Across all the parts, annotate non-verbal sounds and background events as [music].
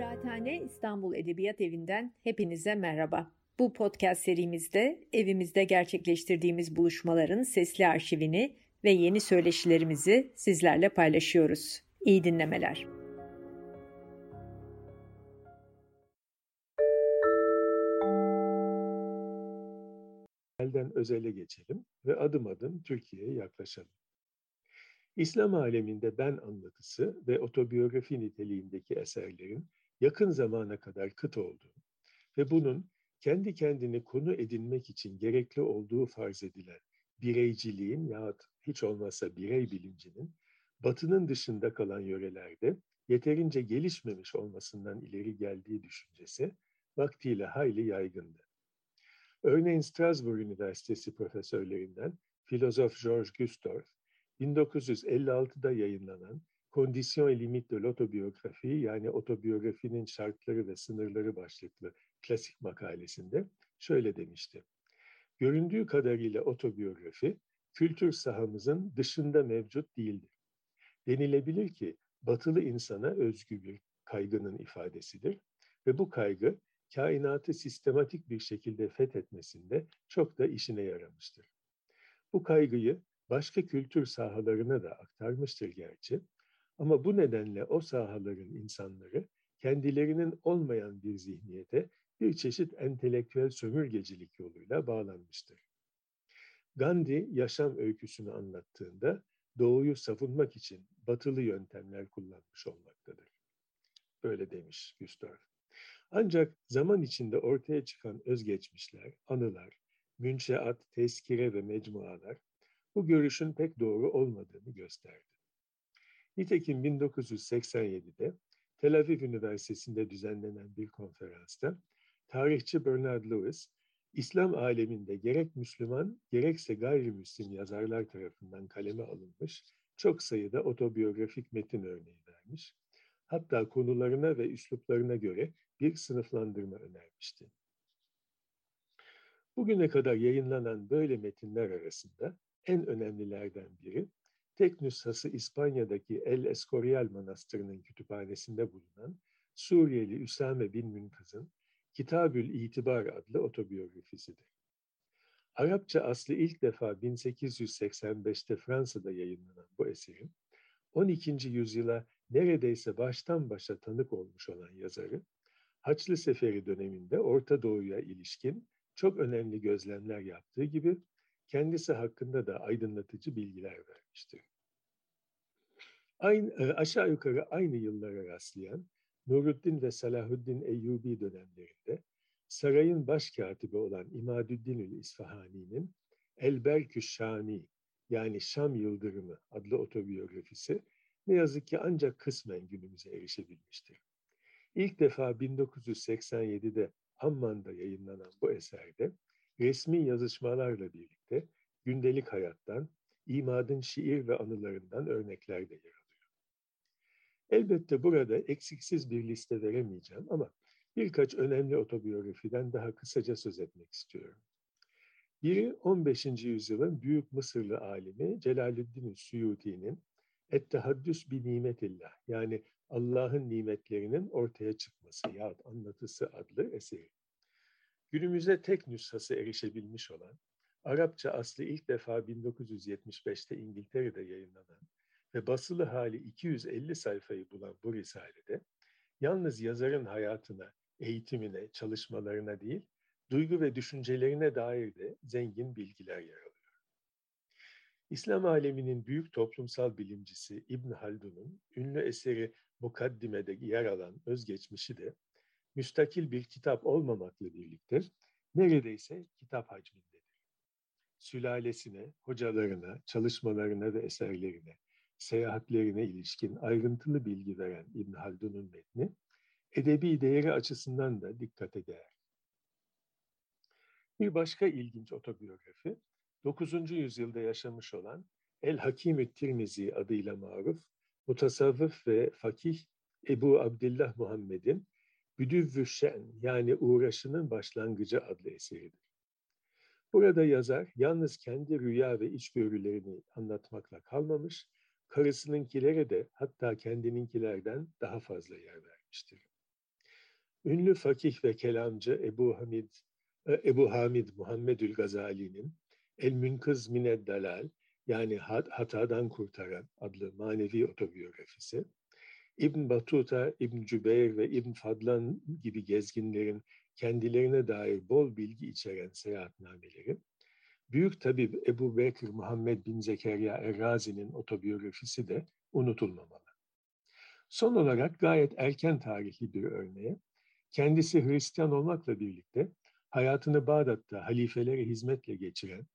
Kıraathane İstanbul Edebiyat Evi'nden hepinize merhaba. Bu podcast serimizde evimizde gerçekleştirdiğimiz buluşmaların sesli arşivini ve yeni söyleşilerimizi sizlerle paylaşıyoruz. İyi dinlemeler. Elden özele geçelim ve adım adım Türkiye'ye yaklaşalım. İslam aleminde ben anlatısı ve otobiyografi niteliğindeki eserlerin yakın zamana kadar kıt olduğu ve bunun kendi kendini konu edinmek için gerekli olduğu farz edilen bireyciliğin yahut hiç olmazsa birey bilincinin batının dışında kalan yörelerde yeterince gelişmemiş olmasından ileri geldiği düşüncesi vaktiyle hayli yaygındı. Örneğin Strasbourg Üniversitesi profesörlerinden filozof Georges Gustorf, 1956'da yayınlanan Kondisyon et limite de l'autobiyografi yani otobiyografinin şartları ve sınırları başlıklı klasik makalesinde şöyle demişti. Göründüğü kadarıyla otobiyografi kültür sahamızın dışında mevcut değildir. Denilebilir ki batılı insana özgü bir kaygının ifadesidir ve bu kaygı kainatı sistematik bir şekilde fethetmesinde çok da işine yaramıştır. Bu kaygıyı başka kültür sahalarına da aktarmıştır gerçi ama bu nedenle o sahaların insanları kendilerinin olmayan bir zihniyete bir çeşit entelektüel sömürgecilik yoluyla bağlanmıştır. Gandhi yaşam öyküsünü anlattığında doğuyu savunmak için batılı yöntemler kullanmış olmaktadır. Böyle demiş Gustorf. Ancak zaman içinde ortaya çıkan özgeçmişler, anılar, münşeat, tezkire ve mecmualar bu görüşün pek doğru olmadığını gösterdi. Nitekim 1987'de Tel Aviv Üniversitesi'nde düzenlenen bir konferansta tarihçi Bernard Lewis, İslam aleminde gerek Müslüman gerekse gayrimüslim yazarlar tarafından kaleme alınmış çok sayıda otobiyografik metin örneği vermiş. Hatta konularına ve üsluplarına göre bir sınıflandırma önermişti. Bugüne kadar yayınlanan böyle metinler arasında en önemlilerden biri tek nüshası İspanya'daki El Escorial Manastırı'nın kütüphanesinde bulunan Suriyeli Üsame bin Münkız'ın Kitabül İtibar adlı otobiyografisidir. Arapça aslı ilk defa 1885'te Fransa'da yayınlanan bu eserin 12. yüzyıla neredeyse baştan başa tanık olmuş olan yazarı, Haçlı Seferi döneminde Orta Doğu'ya ilişkin çok önemli gözlemler yaptığı gibi kendisi hakkında da aydınlatıcı bilgiler vermiştir. Aynı, e, aşağı yukarı aynı yıllara rastlayan Nuruddin ve Salahuddin Eyyubi dönemlerinde sarayın başkatibi olan İmadüddinül İsfahani'nin Elberkü Şami yani Şam Yıldırımı adlı otobiyografisi ne yazık ki ancak kısmen günümüze erişebilmiştir. İlk defa 1987'de Amman'da yayınlanan bu eserde resmi yazışmalarla birlikte gündelik hayattan, imadın şiir ve anılarından örnekler de yer alıyor. Elbette burada eksiksiz bir liste veremeyeceğim ama birkaç önemli otobiyografiden daha kısaca söz etmek istiyorum. Biri 15. yüzyılın büyük Mısırlı alimi Celaleddin Suyuti'nin Et-Tehaddüs bi nimetillah yani Allah'ın nimetlerinin ortaya çıkması yahut anlatısı adlı eseri. Günümüze tek nüshası erişebilmiş olan, Arapça aslı ilk defa 1975'te İngiltere'de yayınlanan ve basılı hali 250 sayfayı bulan bu risalede, yalnız yazarın hayatına, eğitimine, çalışmalarına değil, duygu ve düşüncelerine dair de zengin bilgiler yer alıyor. İslam aleminin büyük toplumsal bilimcisi İbn Haldun'un ünlü eseri Mukaddime'de yer alan özgeçmişi de müstakil bir kitap olmamakla birlikte neredeyse kitap hacmindedir. Sülalesine, hocalarına, çalışmalarına ve eserlerine, seyahatlerine ilişkin ayrıntılı bilgi veren İbn Haldun'un metni, edebi değeri açısından da dikkate değer. Bir başka ilginç otobiyografi, 9. yüzyılda yaşamış olan El Hakimü Tirmizi adıyla maruf, mutasavvıf ve fakih Ebu Abdillah Muhammed'in Büdüvvü Şen yani uğraşının başlangıcı adlı eseridir. Burada yazar yalnız kendi rüya ve içgörülerini anlatmakla kalmamış, karısınınkilere de hatta kendininkilerden daha fazla yer vermiştir. ünlü fakih ve kelamcı Ebu Hamid e, Ebu Hamid Muhammedül Gazali'nin El Münkız Mined Dalal yani Hatadan Kurtaran adlı manevi otobiyografisi, İbn Batuta, İbn Cübeyr ve İbn Fadlan gibi gezginlerin kendilerine dair bol bilgi içeren seyahatnameleri, Büyük tabip Ebu Bekir Muhammed bin Zekeriya Errazi'nin otobiyografisi de unutulmamalı. Son olarak gayet erken tarihli bir örneğe, kendisi Hristiyan olmakla birlikte hayatını Bağdat'ta halifelere hizmetle geçiren,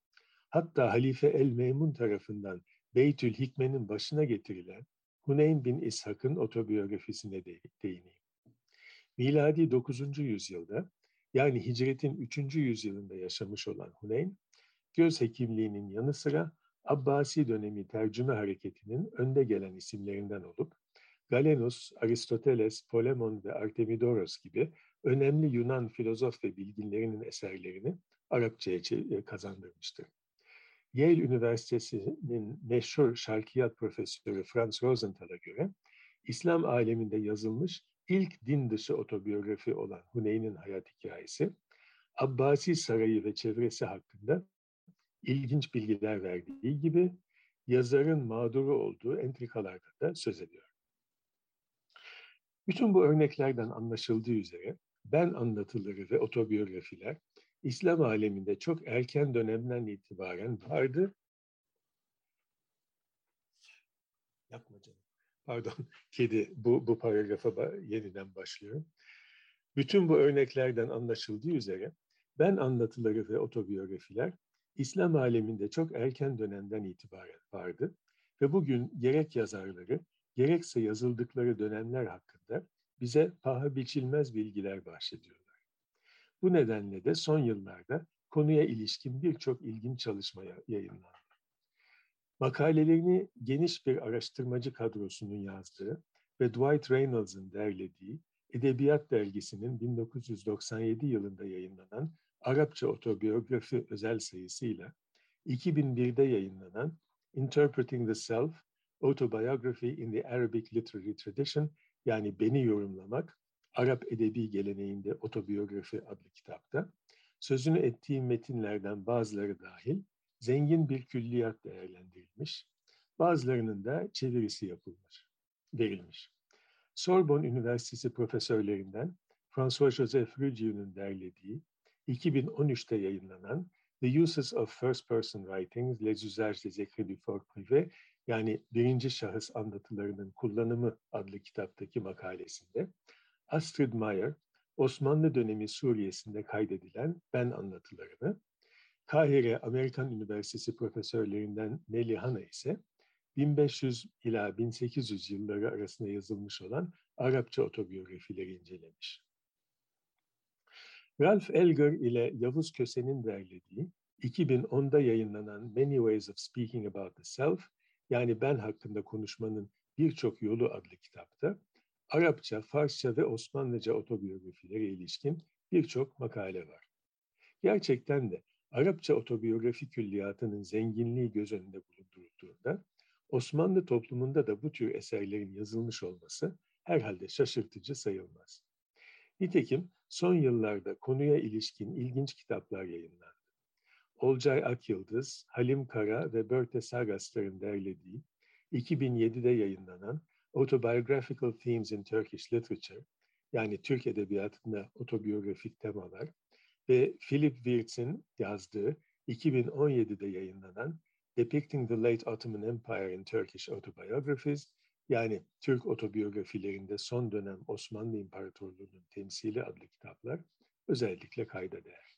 hatta Halife el-Meymun tarafından Beytül Hikme'nin başına getirilen Huneyn bin İshak'ın otobiyografisine de değineyim. Miladi 9. yüzyılda yani hicretin 3. yüzyılında yaşamış olan Huneyn, göz hekimliğinin yanı sıra Abbasi dönemi tercüme hareketinin önde gelen isimlerinden olup, Galenus, Aristoteles, Polemon ve Artemidoros gibi önemli Yunan filozof ve bilginlerinin eserlerini Arapçaya e, kazandırmıştır. Yale Üniversitesi'nin meşhur şarkiyat profesörü Franz Rosenthal'a göre İslam aleminde yazılmış ilk din dışı otobiyografi olan Huneyn'in hayat hikayesi, Abbasi Sarayı ve çevresi hakkında ilginç bilgiler verdiği gibi yazarın mağduru olduğu entrikalarda da söz ediyor. Bütün bu örneklerden anlaşıldığı üzere ben anlatıları ve otobiyografiler İslam aleminde çok erken dönemden itibaren vardı. Yapma canım. Pardon, [laughs] kedi bu, bu paragrafa yeniden başlıyorum. Bütün bu örneklerden anlaşıldığı üzere ben anlatıları ve otobiyografiler İslam aleminde çok erken dönemden itibaren vardı ve bugün gerek yazarları gerekse yazıldıkları dönemler hakkında bize paha biçilmez bilgiler bahşediyorlar. Bu nedenle de son yıllarda konuya ilişkin birçok ilginç çalışma yayınlandı. Makalelerini geniş bir araştırmacı kadrosunun yazdığı ve Dwight Reynolds'ın derlediği Edebiyat Dergisi'nin 1997 yılında yayınlanan Arapça otobiyografi özel sayısıyla 2001'de yayınlanan Interpreting the Self, Autobiography in the Arabic Literary Tradition yani Beni Yorumlamak, Arap Edebi Geleneğinde Otobiyografi adlı kitapta sözünü ettiğim metinlerden bazıları dahil zengin bir külliyat değerlendirilmiş, bazılarının da çevirisi yapılmış, verilmiş. Sorbonne Üniversitesi profesörlerinden François-Joseph Ruggiu'nun derlediği 2013'te yayınlanan The Uses of First Person Writings, Les Usages des Écrits du Fort Privé yani birinci şahıs anlatılarının kullanımı adlı kitaptaki makalesinde Astrid Meyer, Osmanlı dönemi Suriye'sinde kaydedilen ben anlatılarını, Kahire Amerikan Üniversitesi profesörlerinden Nelly Hanna ise 1500 ila 1800 yılları arasında yazılmış olan Arapça otobiyografileri incelemiş. Ralph Elgar ile Yavuz Köse'nin derlediği 2010'da yayınlanan Many Ways of Speaking About the Self yani ben hakkında konuşmanın birçok yolu adlı kitapta Arapça, Farsça ve Osmanlıca otobiyografilere ilişkin birçok makale var. Gerçekten de Arapça otobiyografi külliyatının zenginliği göz önünde bulundurulduğunda Osmanlı toplumunda da bu tür eserlerin yazılmış olması herhalde şaşırtıcı sayılmaz. Nitekim son yıllarda konuya ilişkin ilginç kitaplar yayınlandı. Olcay Akyıldız, Halim Kara ve Börte Sagaslar'ın derlediği 2007'de yayınlanan Autobiographical Themes in Turkish Literature yani Türk Edebiyatı'nda otobiyografik temalar ve Philip Wirtz'in yazdığı 2017'de yayınlanan Depicting the Late Ottoman Empire in Turkish Autobiographies yani Türk otobiyografilerinde son dönem Osmanlı İmparatorluğu'nun temsili adlı kitaplar özellikle kayda değer.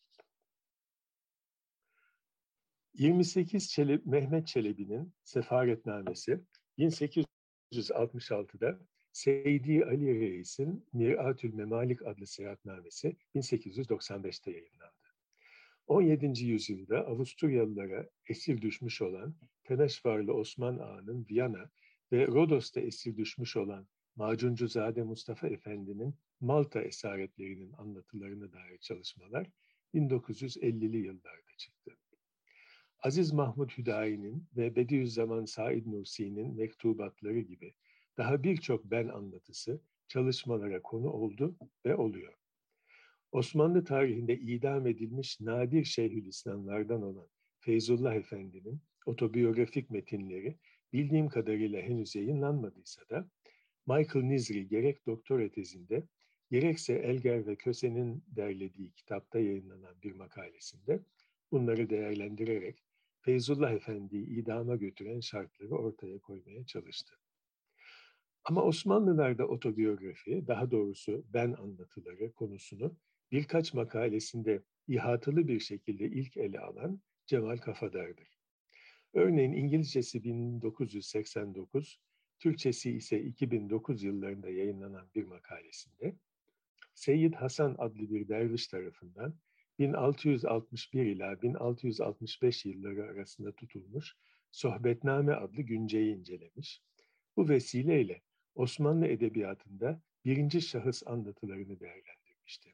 28 Çelebi, Mehmet Çelebi'nin Sefaretnamesi 1866'da Seydi Ali Reis'in Miratül Memalik adlı seyahatnamesi 1895'te yayınlandı. 17. yüzyılda Avusturyalılara esir düşmüş olan Temeşvarlı Osman Ağa'nın Viyana ve Rodos'ta esir düşmüş olan Macuncuzade Mustafa Efendi'nin Malta esaretlerinin anlatılarına dair çalışmalar 1950'li yıllarda çıktı. Aziz Mahmud Hüdayi'nin ve Bediüzzaman Said Nursi'nin mektubatları gibi daha birçok ben anlatısı çalışmalara konu oldu ve oluyor. Osmanlı tarihinde idam edilmiş nadir Şeyhülislamlardan olan Feyzullah Efendi'nin otobiyografik metinleri bildiğim kadarıyla henüz yayınlanmadıysa da Michael Nizri gerek doktora tezinde gerekse Elger ve Köse'nin derlediği kitapta yayınlanan bir makalesinde bunları değerlendirerek Feyzullah Efendi'yi idama götüren şartları ortaya koymaya çalıştı. Ama Osmanlılar'da otobiyografi, daha doğrusu ben anlatıları konusunu birkaç makalesinde ihatalı bir şekilde ilk ele alan Cemal Kafadar'dır. Örneğin İngilizcesi 1989, Türkçesi ise 2009 yıllarında yayınlanan bir makalesinde Seyyid Hasan adlı bir derviş tarafından 1661 ila 1665 yılları arasında tutulmuş Sohbetname adlı günceyi incelemiş. Bu vesileyle Osmanlı edebiyatında birinci şahıs anlatılarını değerlendirmişti.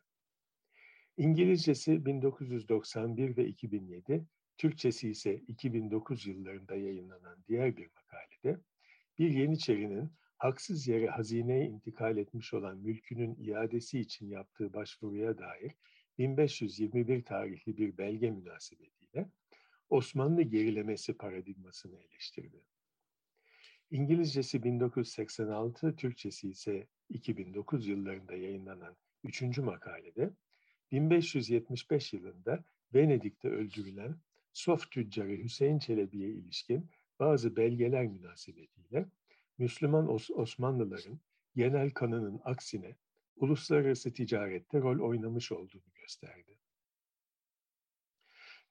İngilizcesi 1991 ve 2007, Türkçesi ise 2009 yıllarında yayınlanan diğer bir makalede bir Yeniçerinin haksız yere hazineye intikal etmiş olan mülkünün iadesi için yaptığı başvuruya dair 1521 tarihli bir belge münasebetiyle Osmanlı gerilemesi paradigmasını eleştirdi. İngilizcesi 1986, Türkçesi ise 2009 yıllarında yayınlanan üçüncü makalede 1575 yılında Venedik'te öldürülen Sof tüccarı Hüseyin Çelebi'ye ilişkin bazı belgeler münasebetiyle Müslüman Os Osmanlıların genel kanının aksine uluslararası ticarette rol oynamış olduğunu gösterdi.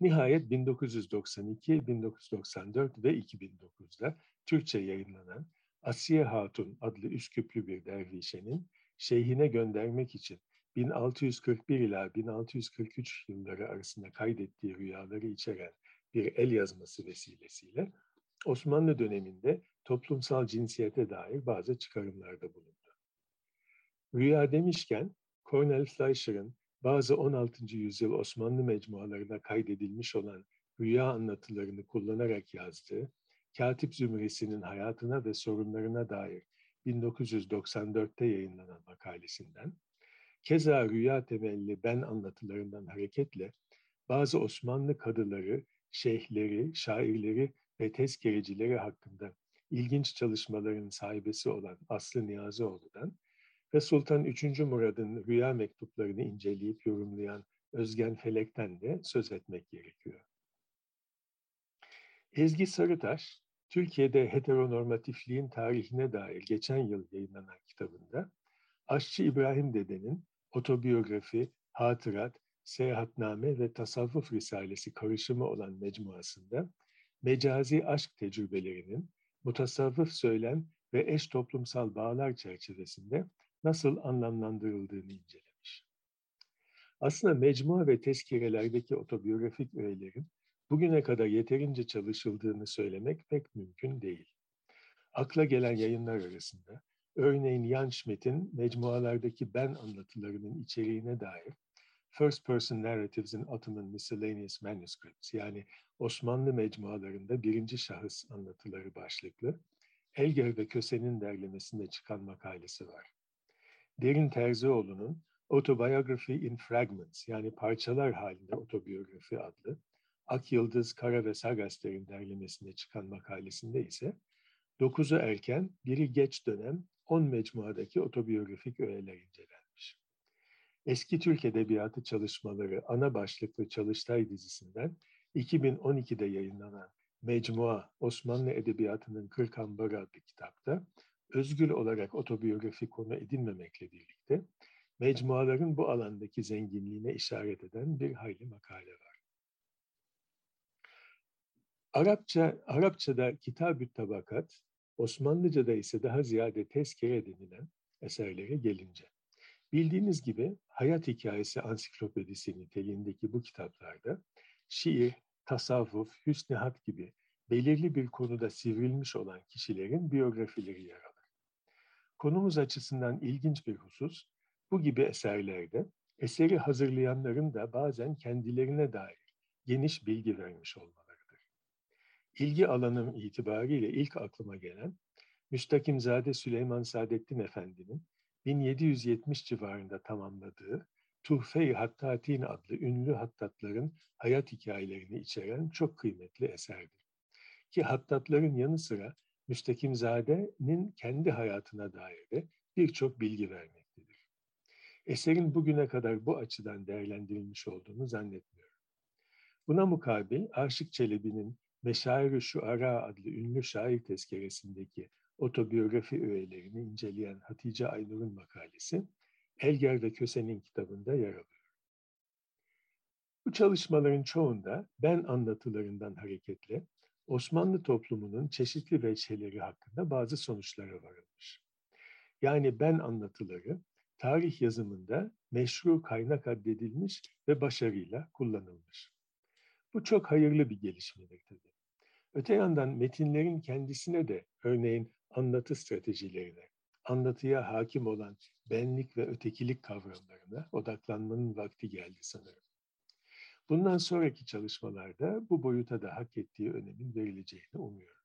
Nihayet 1992, 1994 ve 2009'da Türkçe yayınlanan Asiye Hatun adlı Üsküplü bir dervişenin şeyhine göndermek için 1641 ila 1643 yılları arasında kaydettiği rüyaları içeren bir el yazması vesilesiyle Osmanlı döneminde toplumsal cinsiyete dair bazı çıkarımlarda bulundu. Rüya demişken Cornel Fleischer'ın bazı 16. yüzyıl Osmanlı mecmualarına kaydedilmiş olan rüya anlatılarını kullanarak yazdığı Katip Zümresi'nin hayatına ve sorunlarına dair 1994'te yayınlanan makalesinden, keza rüya temelli ben anlatılarından hareketle bazı Osmanlı kadıları, şeyhleri, şairleri ve tezkerecileri hakkında ilginç çalışmaların sahibesi olan Aslı Niyazioğlu'dan ve Sultan III. Murad'ın rüya mektuplarını inceleyip yorumlayan Özgen Felek'ten de söz etmek gerekiyor. Ezgi Sarıtaş, Türkiye'de heteronormatifliğin tarihine dair geçen yıl yayınlanan kitabında Aşçı İbrahim Dede'nin otobiyografi, hatırat, seyahatname ve tasavvuf risalesi karışımı olan mecmuasında mecazi aşk tecrübelerinin mutasavvıf söylem ve eş toplumsal bağlar çerçevesinde nasıl anlamlandırıldığını incelemiş. Aslında mecmua ve tezkirelerdeki otobiyografik öğelerin bugüne kadar yeterince çalışıldığını söylemek pek mümkün değil. Akla gelen yayınlar arasında örneğin Jan Schmidt'in mecmualardaki ben anlatılarının içeriğine dair First Person Narratives'in Ottoman Miscellaneous Manuscripts yani Osmanlı mecmualarında birinci şahıs anlatıları başlıklı Elger ve Köse'nin derlemesinde çıkan makalesi var. Derin Terzioğlu'nun Autobiography in Fragments yani parçalar halinde otobiyografi adlı Ak Yıldız, Kara ve Sagasler'in derlemesinde çıkan makalesinde ise dokuzu erken, biri geç dönem 10 mecmuadaki otobiyografik öğeler incelenmiş. Eski Türk Edebiyatı Çalışmaları ana başlıklı Çalıştay dizisinden 2012'de yayınlanan Mecmua Osmanlı Edebiyatı'nın Kırk Ambarı adlı kitapta özgül olarak otobiyografi konu edilmemekle birlikte mecmuaların bu alandaki zenginliğine işaret eden bir hayli makale var. Arapça, Arapçada kitab-ı tabakat, Osmanlıca'da ise daha ziyade tezkere denilen eserlere gelince. Bildiğiniz gibi hayat hikayesi ansiklopedisi niteliğindeki bu kitaplarda şiir, tasavvuf, hüsnü hat gibi belirli bir konuda sivrilmiş olan kişilerin biyografileri yer alır. Konumuz açısından ilginç bir husus, bu gibi eserlerde eseri hazırlayanların da bazen kendilerine dair geniş bilgi vermiş olmalarıdır. İlgi alanım itibariyle ilk aklıma gelen Müstakimzade Süleyman Saadettin Efendi'nin 1770 civarında tamamladığı Tuhfe-i Hattatin adlı ünlü hattatların hayat hikayelerini içeren çok kıymetli eserdir. Ki hattatların yanı sıra Müstakimzade'nin kendi hayatına dair de birçok bilgi vermektedir. Eserin bugüne kadar bu açıdan değerlendirilmiş olduğunu zannetmiyorum. Buna mukabil Aşık Çelebi'nin Meşair-i Şuara adlı ünlü şair tezkeresindeki otobiyografi öğelerini inceleyen Hatice Aynur'un makalesi Elger ve Köse'nin kitabında yer alıyor. Bu çalışmaların çoğunda ben anlatılarından hareketle Osmanlı toplumunun çeşitli veçheleri hakkında bazı sonuçlara varılmış. Yani ben anlatıları tarih yazımında meşru kaynak addedilmiş ve başarıyla kullanılmış. Bu çok hayırlı bir gelişmedir tabii. Öte yandan metinlerin kendisine de örneğin anlatı stratejilerine, anlatıya hakim olan benlik ve ötekilik kavramlarına odaklanmanın vakti geldi sanırım. Bundan sonraki çalışmalarda bu boyuta da hak ettiği önemin verileceğini umuyorum.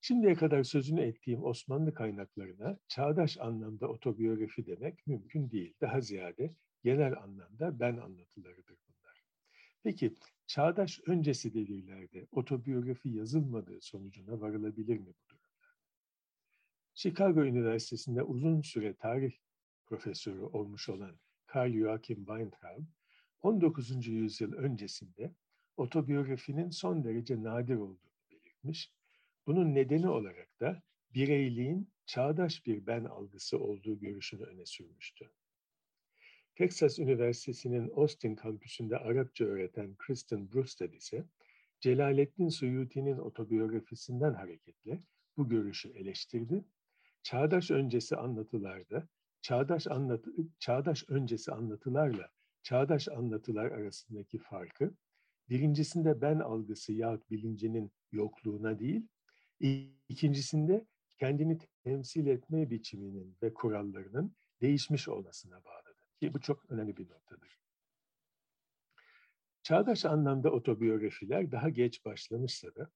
Şimdiye kadar sözünü ettiğim Osmanlı kaynaklarına çağdaş anlamda otobiyografi demek mümkün değil. Daha ziyade genel anlamda ben anlatılarıdır. Peki çağdaş öncesi devirlerde otobiyografi yazılmadığı sonucuna varılabilir mi bu durumda? Chicago Üniversitesi'nde uzun süre tarih profesörü olmuş olan Karl Joachim Weintraub, 19. yüzyıl öncesinde otobiyografinin son derece nadir olduğunu belirtmiş. Bunun nedeni olarak da bireyliğin çağdaş bir ben algısı olduğu görüşünü öne sürmüştü. Texas Üniversitesi'nin Austin kampüsünde Arapça öğreten Kristen Brewster ise Celaleddin Suyuti'nin otobiyografisinden hareketle bu görüşü eleştirdi. Çağdaş öncesi anlatılarda çağdaş anlatı çağdaş öncesi anlatılarla çağdaş anlatılar arasındaki farkı birincisinde ben algısı yahut bilincinin yokluğuna değil, ikincisinde kendini temsil etme biçiminin ve kurallarının değişmiş olmasına bağlıdır. Ki bu çok önemli bir noktadır. Çağdaş anlamda otobiyografiler daha geç başlamışsa da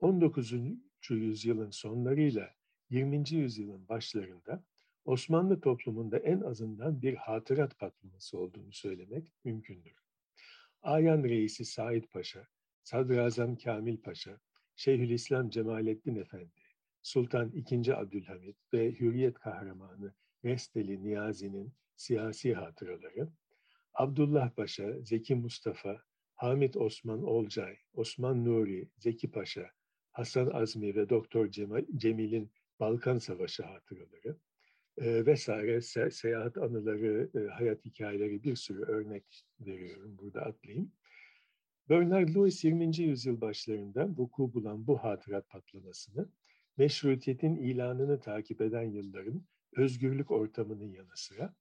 19. yüzyılın sonlarıyla 20. yüzyılın başlarında Osmanlı toplumunda en azından bir hatırat patlaması olduğunu söylemek mümkündür. Ayan Reisi Said Paşa, Sadrazam Kamil Paşa, Şeyhülislam Cemalettin Efendi, Sultan II. Abdülhamit ve Hürriyet Kahramanı Resteli Niyazi'nin siyasi hatıraları, Abdullah Paşa, Zeki Mustafa, Hamit Osman Olcay, Osman Nuri, Zeki Paşa, Hasan Azmi ve Doktor Cemil'in Balkan Savaşı hatıraları, e, vesaire se seyahat anıları, e, hayat hikayeleri bir sürü örnek veriyorum burada atlayayım. Bernard Lewis 20. yüzyıl başlarında vuku bulan bu hatırat patlamasını meşrutiyetin ilanını takip eden yılların özgürlük ortamının yanı sıra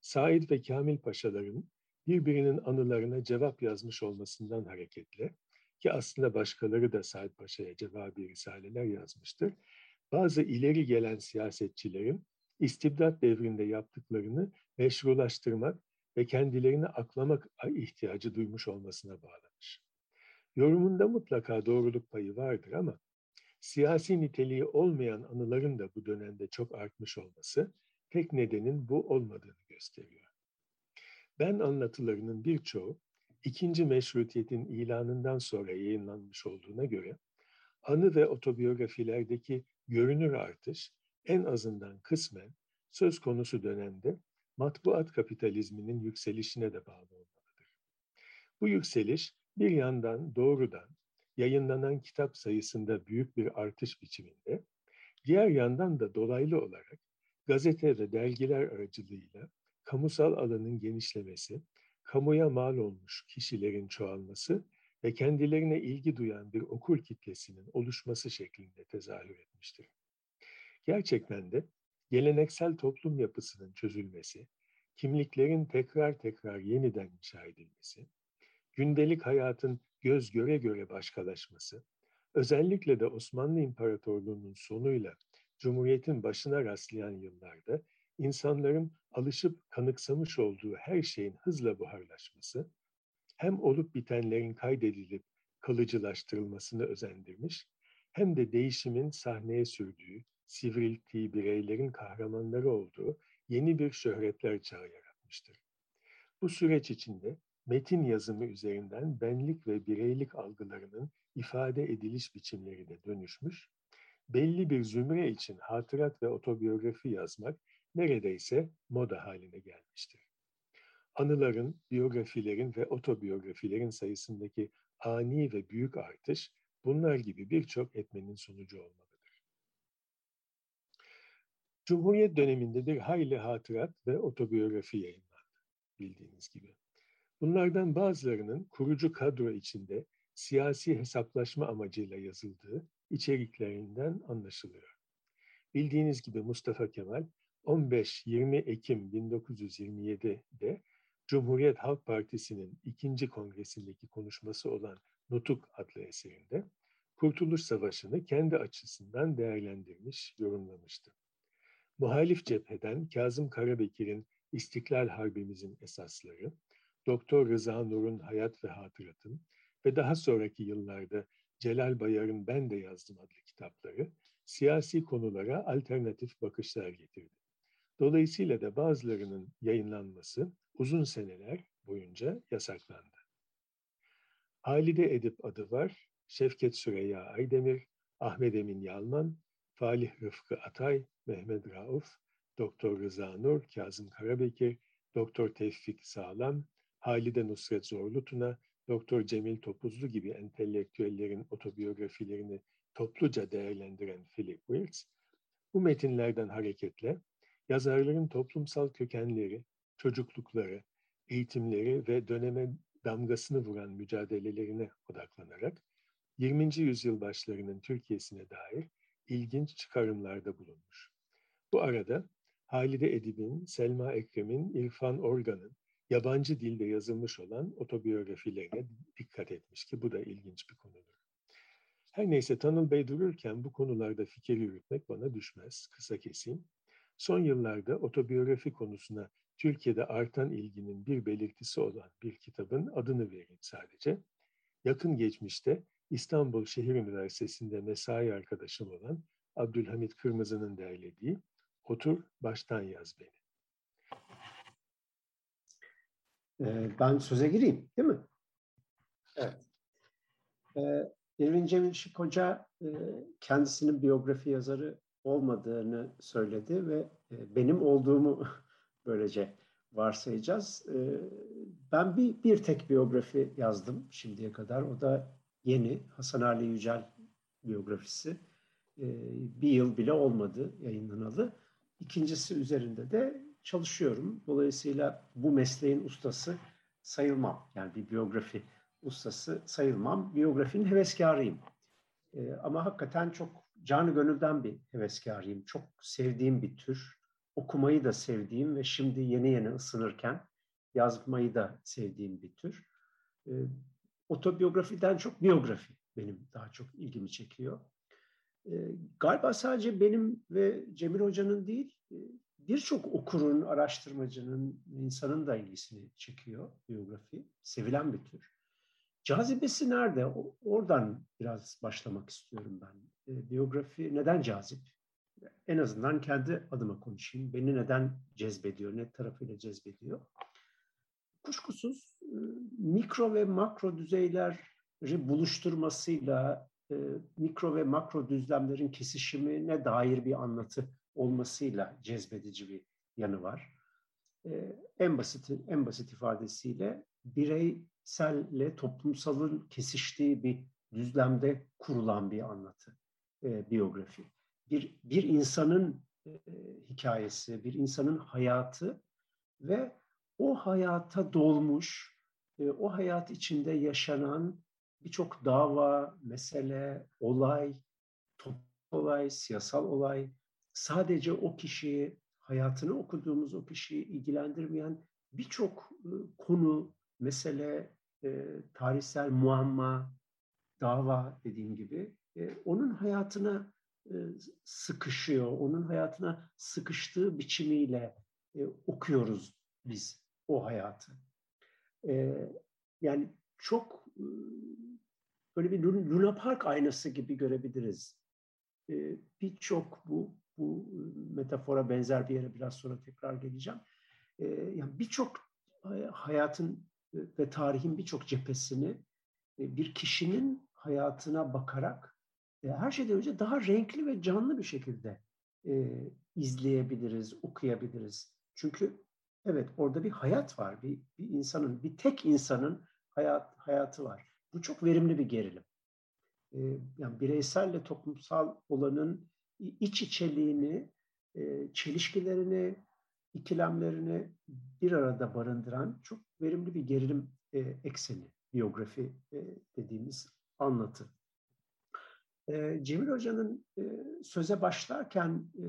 Said ve Kamil Paşaların birbirinin anılarına cevap yazmış olmasından hareketle ki aslında başkaları da Said Paşa'ya cevabi risaleler yazmıştır. Bazı ileri gelen siyasetçilerin istibdat devrinde yaptıklarını meşrulaştırmak ve kendilerini aklamak ihtiyacı duymuş olmasına bağlanır. Yorumunda mutlaka doğruluk payı vardır ama siyasi niteliği olmayan anıların da bu dönemde çok artmış olması tek nedenin bu olmadığını gösteriyor. Ben anlatılarının birçoğu ikinci meşrutiyetin ilanından sonra yayınlanmış olduğuna göre anı ve otobiyografilerdeki görünür artış en azından kısmen söz konusu dönemde matbuat kapitalizminin yükselişine de bağlı olmalıdır. Bu yükseliş bir yandan doğrudan yayınlanan kitap sayısında büyük bir artış biçiminde, diğer yandan da dolaylı olarak gazete ve dergiler aracılığıyla kamusal alanın genişlemesi, kamuya mal olmuş kişilerin çoğalması ve kendilerine ilgi duyan bir okur kitlesinin oluşması şeklinde tezahür etmiştir. Gerçekten de geleneksel toplum yapısının çözülmesi, kimliklerin tekrar tekrar yeniden inşa edilmesi, gündelik hayatın göz göre göre başkalaşması, özellikle de Osmanlı İmparatorluğu'nun sonuyla Cumhuriyet'in başına rastlayan yıllarda insanların alışıp kanıksamış olduğu her şeyin hızla buharlaşması, hem olup bitenlerin kaydedilip kalıcılaştırılmasını özendirmiş, hem de değişimin sahneye sürdüğü sivrilttiği bireylerin kahramanları olduğu yeni bir şöhretler çağı yaratmıştır. Bu süreç içinde metin yazımı üzerinden benlik ve bireylik algılarının ifade ediliş biçimleri de dönüşmüş, belli bir zümre için hatırat ve otobiyografi yazmak neredeyse moda haline gelmiştir. Anıların, biyografilerin ve otobiyografilerin sayısındaki ani ve büyük artış bunlar gibi birçok etmenin sonucu olmalıdır. Cumhuriyet döneminde bir hayli hatırat ve otobiyografi yayınlandı bildiğiniz gibi. Bunlardan bazılarının kurucu kadro içinde siyasi hesaplaşma amacıyla yazıldığı içeriklerinden anlaşılıyor. Bildiğiniz gibi Mustafa Kemal 15-20 Ekim 1927'de Cumhuriyet Halk Partisi'nin ikinci kongresindeki konuşması olan Nutuk adlı eserinde Kurtuluş Savaşı'nı kendi açısından değerlendirmiş, yorumlamıştı. Muhalif cepheden Kazım Karabekir'in İstiklal Harbimizin esasları, Doktor Rıza Nur'un Hayat ve Hatıratın ve daha sonraki yıllarda Celal Bayar'ın Ben de Yazdım adlı kitapları siyasi konulara alternatif bakışlar getirdi. Dolayısıyla da bazılarının yayınlanması uzun seneler boyunca yasaklandı. Halide Edip adı var, Şevket Süreyya Aydemir, Ahmet Emin Yalman, Falih Rıfkı Atay, Mehmet Rauf, Doktor Rıza Nur, Kazım Karabekir, Doktor Tevfik Sağlam, Halide Nusret Zorlutuna, Doktor Cemil Topuzlu gibi entelektüellerin otobiyografilerini topluca değerlendiren Philip Wilkes, bu metinlerden hareketle yazarların toplumsal kökenleri, çocuklukları, eğitimleri ve döneme damgasını vuran mücadelelerine odaklanarak 20. yüzyıl başlarının Türkiye'sine dair ilginç çıkarımlarda bulunmuş. Bu arada Halide Edip'in, Selma Ekrem'in, İrfan Organ'ın yabancı dilde yazılmış olan otobiyografilerine dikkat etmiş ki bu da ilginç bir konudur. Her neyse Tanıl Bey dururken bu konularda fikir yürütmek bana düşmez. Kısa keseyim. Son yıllarda otobiyografi konusuna Türkiye'de artan ilginin bir belirtisi olan bir kitabın adını vereyim sadece. Yakın geçmişte İstanbul Şehir Üniversitesi'nde mesai arkadaşım olan Abdülhamit Kırmızı'nın derlediği Otur Baştan Yaz Beni. Ee, ben söze gireyim değil mi? Evet. Ee, Irvin Cemil Şık Hoca e, kendisinin biyografi yazarı olmadığını söyledi ve e, benim olduğumu [laughs] böylece varsayacağız. Ee, ben bir, bir tek biyografi yazdım şimdiye kadar. O da yeni Hasan Ali Yücel biyografisi. Bir yıl bile olmadı yayınlanalı. İkincisi üzerinde de çalışıyorum. Dolayısıyla bu mesleğin ustası sayılmam. Yani bir biyografi ustası sayılmam. Biyografinin heveskarıyım. Ee, ama hakikaten çok canı gönülden bir heveskarıyım. Çok sevdiğim bir tür. Okumayı da sevdiğim ve şimdi yeni yeni ısınırken yazmayı da sevdiğim bir tür. Ee, otobiyografiden çok biyografi benim daha çok ilgimi çekiyor. Ee, galiba sadece benim ve Cemil Hoca'nın değil, e, birçok okurun, araştırmacının, insanın da ilgisini çekiyor biyografi. Sevilen bir tür. Cazibesi nerede? oradan biraz başlamak istiyorum ben. E, biyografi neden cazip? En azından kendi adıma konuşayım. Beni neden cezbediyor, ne tarafıyla cezbediyor? Kuşkusuz e, mikro ve makro düzeyleri buluşturmasıyla e, mikro ve makro düzlemlerin kesişimine dair bir anlatı olmasıyla cezbedici bir yanı var. Ee, en basit en basit ifadesiyle bireyselle toplumsalın kesiştiği bir düzlemde kurulan bir anlatı, e, biyografi. Bir bir insanın e, hikayesi, bir insanın hayatı ve o hayata dolmuş, e, o hayat içinde yaşanan birçok dava, mesele, olay, toplum olay, siyasal olay, sadece o kişiyi, hayatını okuduğumuz o kişiyi ilgilendirmeyen birçok konu, mesele, tarihsel muamma, dava dediğim gibi onun hayatına sıkışıyor, onun hayatına sıkıştığı biçimiyle okuyoruz biz o hayatı. Yani çok böyle bir Luna Park aynası gibi görebiliriz. Birçok bu bu metafora benzer bir yere biraz sonra tekrar geleceğim. E, yani birçok hayatın ve tarihin birçok cephesini bir kişinin hayatına bakarak her şeyden önce daha renkli ve canlı bir şekilde izleyebiliriz, okuyabiliriz. Çünkü evet orada bir hayat var, bir, bir insanın, bir tek insanın hayat hayatı var. Bu çok verimli bir gerilim. Yani bireyselle toplumsal olanın iç içeliğini, çelişkilerini, ikilemlerini bir arada barındıran çok verimli bir gerilim e, ekseni, biyografi e, dediğimiz anlatı. E, Cemil Hoca'nın e, söze başlarken e,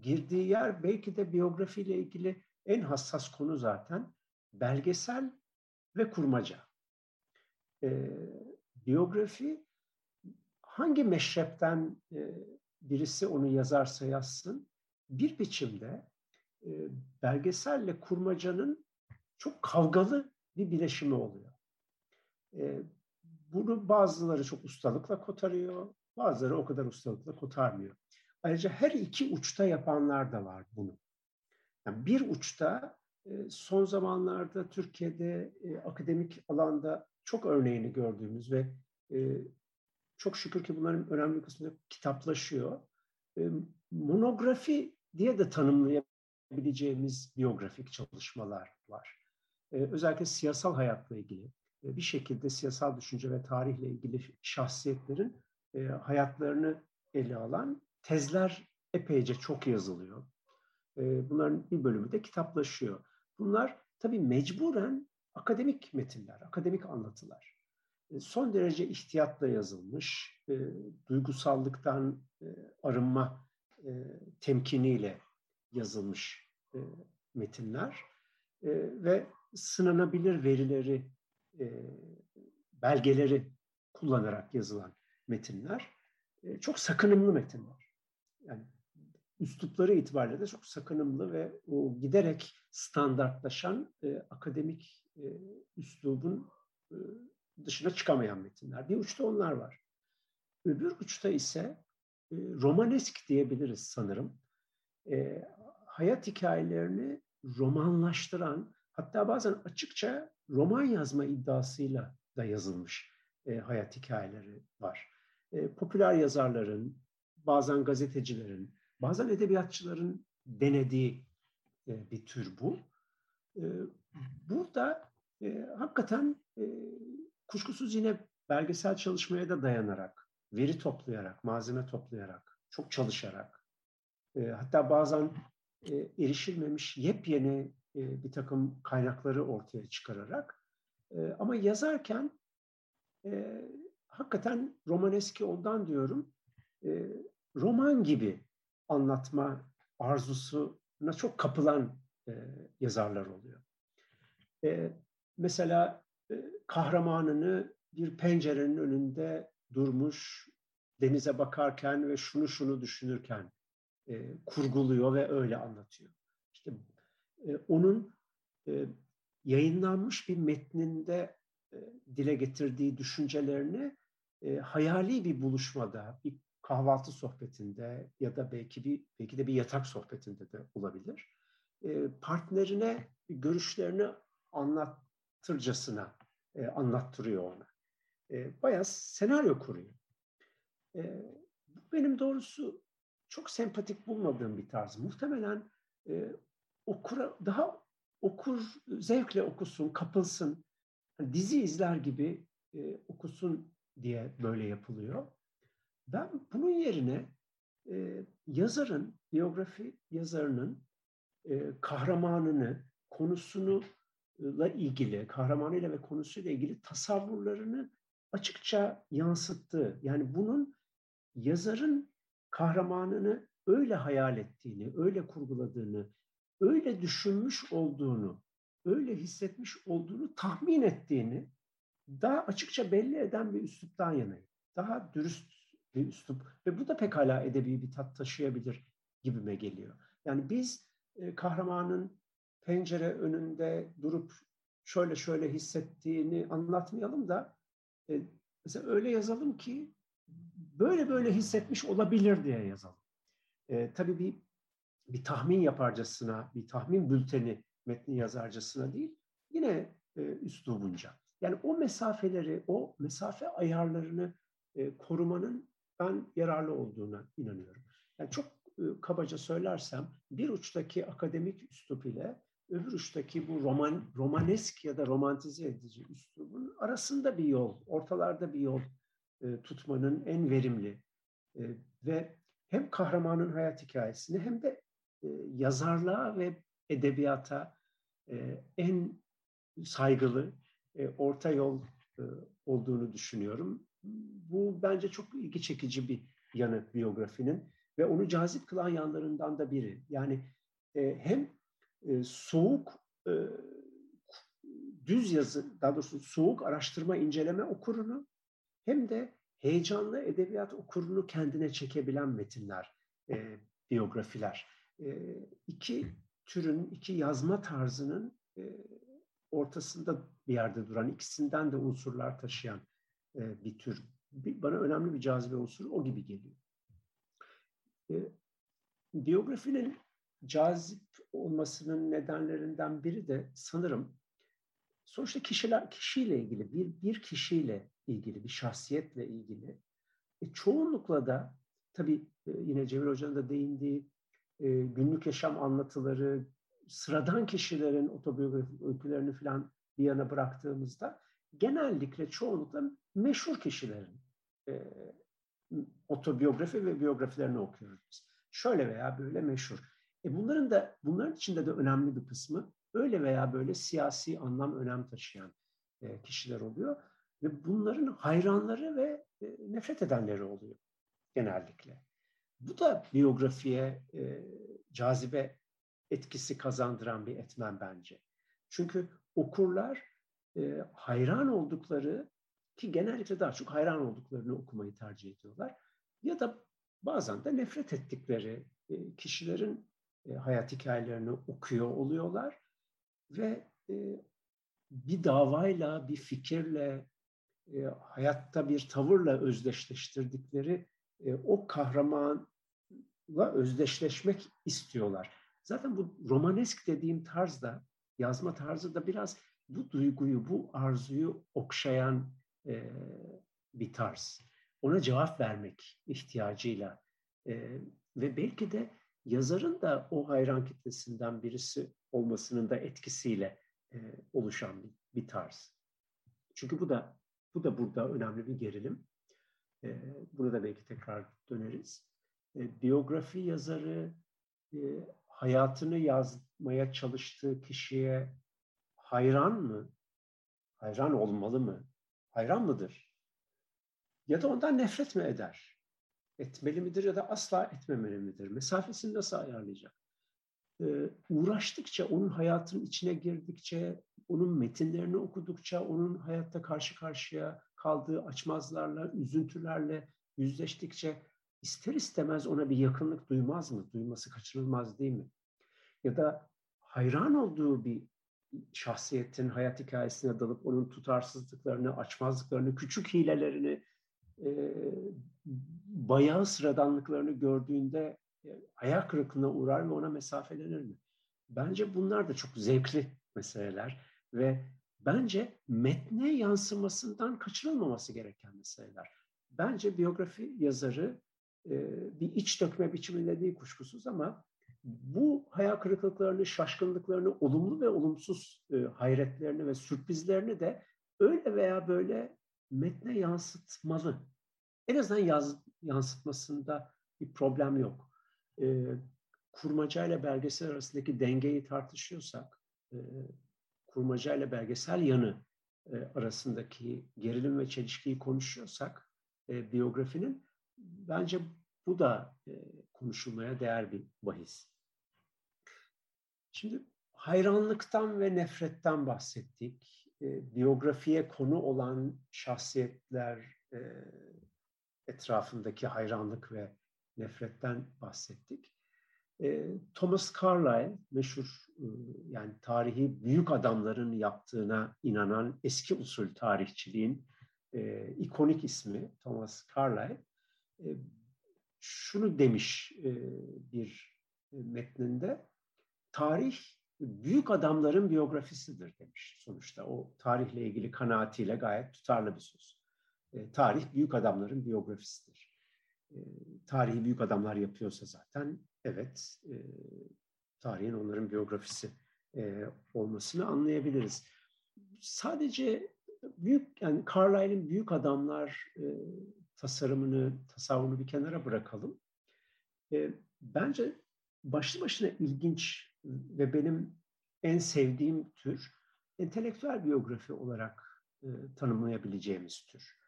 girdiği yer belki de biyografiyle ilgili en hassas konu zaten belgesel ve kurmaca. E, biyografi hangi meşrepten e, birisi onu yazarsa yazsın bir biçimde e, belgeselle kurmacanın çok kavgalı bir bileşimi oluyor. E, bunu bazıları çok ustalıkla kotarıyor, bazıları o kadar ustalıkla kotarmıyor. Ayrıca her iki uçta yapanlar da var bunu. Yani bir uçta e, son zamanlarda Türkiye'de akademik alanda çok örneğini gördüğümüz ve çok şükür ki bunların önemli kısmı kitaplaşıyor. Monografi diye de tanımlayabiliriz yapabileceğimiz biyografik çalışmalar var. Ee, özellikle siyasal hayatla ilgili e, bir şekilde siyasal düşünce ve tarihle ilgili şahsiyetlerin e, hayatlarını ele alan tezler epeyce çok yazılıyor. E, bunların bir bölümü de kitaplaşıyor. Bunlar tabii mecburen akademik metinler, akademik anlatılar. E, son derece ihtiyatla yazılmış, e, duygusallıktan e, arınma e, temkiniyle yazılmış e, metinler e, ve sınanabilir verileri, e, belgeleri kullanarak yazılan metinler. E, çok sakınımlı metinler. Yani üslupları itibariyle de çok sakınımlı ve o giderek standartlaşan e, akademik e, üslubun e, dışına çıkamayan metinler. Bir uçta onlar var. Öbür uçta ise e, romanesk diyebiliriz sanırım. E, hayat hikayelerini romanlaştıran, hatta bazen açıkça roman yazma iddiasıyla da yazılmış e, hayat hikayeleri var. E, popüler yazarların, bazen gazetecilerin, bazen edebiyatçıların denediği e, bir tür bu. E, burada e, hakikaten e, kuşkusuz yine belgesel çalışmaya da dayanarak, veri toplayarak, malzeme toplayarak, çok çalışarak, e, hatta bazen e, erişilmemiş yepyeni e, bir takım kaynakları ortaya çıkararak e, ama yazarken e, hakikaten romaneski ondan diyorum e, roman gibi anlatma arzusuna çok kapılan e, yazarlar oluyor. E, mesela e, kahramanını bir pencerenin önünde durmuş denize bakarken ve şunu şunu düşünürken e, kurguluyor ve öyle anlatıyor. İşte e, onun e, yayınlanmış bir metninde e, dile getirdiği düşüncelerini e, hayali bir buluşmada, bir kahvaltı sohbetinde ya da belki bir belki de bir yatak sohbetinde de olabilir. E, partnerine görüşlerini anlattırcasına e, anlattırıyor ona. E, bayağı senaryo kuruyor. E, benim doğrusu çok sempatik bulmadığım bir tarz. Muhtemelen e, okura daha okur zevkle okusun, kapılsın. Yani dizi izler gibi e, okusun diye böyle yapılıyor. Ben bunun yerine e, yazarın, biyografi yazarının e, kahramanını, konusunu ile ilgili, kahramanıyla ve konusuyla ilgili tasavvurlarını açıkça yansıttığı, yani bunun yazarın kahramanını öyle hayal ettiğini, öyle kurguladığını, öyle düşünmüş olduğunu, öyle hissetmiş olduğunu tahmin ettiğini daha açıkça belli eden bir üsluptan yanayım. Daha dürüst bir üslup ve bu da pekala edebi bir tat taşıyabilir gibime geliyor. Yani biz kahramanın pencere önünde durup şöyle şöyle hissettiğini anlatmayalım da e, mesela öyle yazalım ki böyle böyle hissetmiş olabilir diye yazalım. E, tabii bir bir tahmin yaparcasına, bir tahmin bülteni metni yazarcasına değil, yine e, üslubunca. Yani o mesafeleri, o mesafe ayarlarını e, korumanın ben yararlı olduğuna inanıyorum. Yani çok e, kabaca söylersem bir uçtaki akademik üslup ile öbür uçtaki bu roman, romanesk ya da romantize edici üslubun arasında bir yol, ortalarda bir yol e, tutmanın en verimli e, ve hem kahramanın hayat hikayesini hem de e, yazarlığa ve edebiyata e, en saygılı e, orta yol e, olduğunu düşünüyorum. Bu bence çok ilgi çekici bir yanı biyografinin ve onu cazip kılan yanlarından da biri. Yani e, hem e, soğuk e, düz yazı, daha doğrusu soğuk araştırma inceleme okurunu hem de heyecanlı edebiyat okurunu kendine çekebilen metinler, e, biyografiler. E, iki türün, iki yazma tarzının e, ortasında bir yerde duran, ikisinden de unsurlar taşıyan e, bir tür. Bir, bana önemli bir cazibe unsuru o gibi geliyor. E, biyografinin cazip olmasının nedenlerinden biri de sanırım sonuçta kişiler kişiyle ilgili bir bir kişiyle ilgili bir şahsiyetle ilgili e, çoğunlukla da tabii e, yine Cemil Hoca'nın da değindiği e, günlük yaşam anlatıları sıradan kişilerin otobiyografik öykülerini falan bir yana bıraktığımızda genellikle çoğunlukla meşhur kişilerin e, otobiyografi ve biyografilerini okuyoruz. Şöyle veya böyle meşhur. E bunların da bunların içinde de önemli bir kısmı öyle veya böyle siyasi anlam önem taşıyan e, kişiler oluyor ve bunların hayranları ve e, nefret edenleri oluyor genellikle. Bu da biyografiye e, cazibe etkisi kazandıran bir etmen bence. Çünkü okurlar e, hayran oldukları ki genellikle daha çok hayran olduklarını okumayı tercih ediyorlar. Ya da bazen de nefret ettikleri e, kişilerin e, hayat hikayelerini okuyor oluyorlar ve e, bir davayla, bir fikirle, e, hayatta bir tavırla özdeşleştirdikleri o kahramanla özdeşleşmek istiyorlar. Zaten bu romanesk dediğim tarzda, yazma tarzı da biraz bu duyguyu, bu arzuyu okşayan bir tarz. Ona cevap vermek ihtiyacıyla ve belki de yazarın da o hayran kitlesinden birisi olmasının da etkisiyle e, oluşan bir, bir tarz. Çünkü bu da bu da burada önemli bir gerilim. E, buna da belki tekrar döneriz. E, biyografi yazarı e, hayatını yazmaya çalıştığı kişiye hayran mı? Hayran olmalı mı? Hayran mıdır? Ya da ondan nefret mi eder? Etmeli midir ya da asla etmemeli midir? Mesafesini nasıl ayarlayacak? Ee, uğraştıkça, onun hayatının içine girdikçe, onun metinlerini okudukça, onun hayatta karşı karşıya kaldığı açmazlarla, üzüntülerle yüzleştikçe ister istemez ona bir yakınlık duymaz mı? Duyması kaçınılmaz değil mi? Ya da hayran olduğu bir şahsiyetin hayat hikayesine dalıp onun tutarsızlıklarını, açmazlıklarını, küçük hilelerini, e, bayağı sıradanlıklarını gördüğünde e, ayak kırıklığına uğrar ve ona mesafelenir mi? Bence bunlar da çok zevkli meseleler ve bence metne yansımasından kaçırılmaması gereken meseleler. Bence biyografi yazarı bir iç dökme biçiminde değil kuşkusuz ama bu hayal kırıklıklarını, şaşkınlıklarını, olumlu ve olumsuz hayretlerini ve sürprizlerini de öyle veya böyle metne yansıtmalı. En azından yaz, yansıtmasında bir problem yok. E, kurmaca ile belgesel arasındaki dengeyi tartışıyorsak, e, kurmaca ile belgesel yanı e, arasındaki gerilim ve çelişkiyi konuşuyorsak, e, biyografinin Bence bu da e, konuşulmaya değer bir bahis. Şimdi hayranlıktan ve nefretten bahsettik. E, biyografiye konu olan şahsiyetler e, etrafındaki hayranlık ve nefretten bahsettik. E, Thomas Carlyle meşhur e, yani tarihi büyük adamların yaptığına inanan eski usul tarihçiliğin e, ikonik ismi Thomas Carlyle şunu demiş bir metninde, tarih büyük adamların biyografisidir demiş sonuçta. O tarihle ilgili kanaatiyle gayet tutarlı bir söz. E, tarih büyük adamların biyografisidir. E, tarihi büyük adamlar yapıyorsa zaten evet e, tarihin onların biyografisi olmasını anlayabiliriz. Sadece büyük yani Carlyle'in büyük adamlar tasarımını, tasavvurunu bir kenara bırakalım. Bence başlı başına ilginç ve benim en sevdiğim tür entelektüel biyografi olarak e, tanımlayabileceğimiz tür.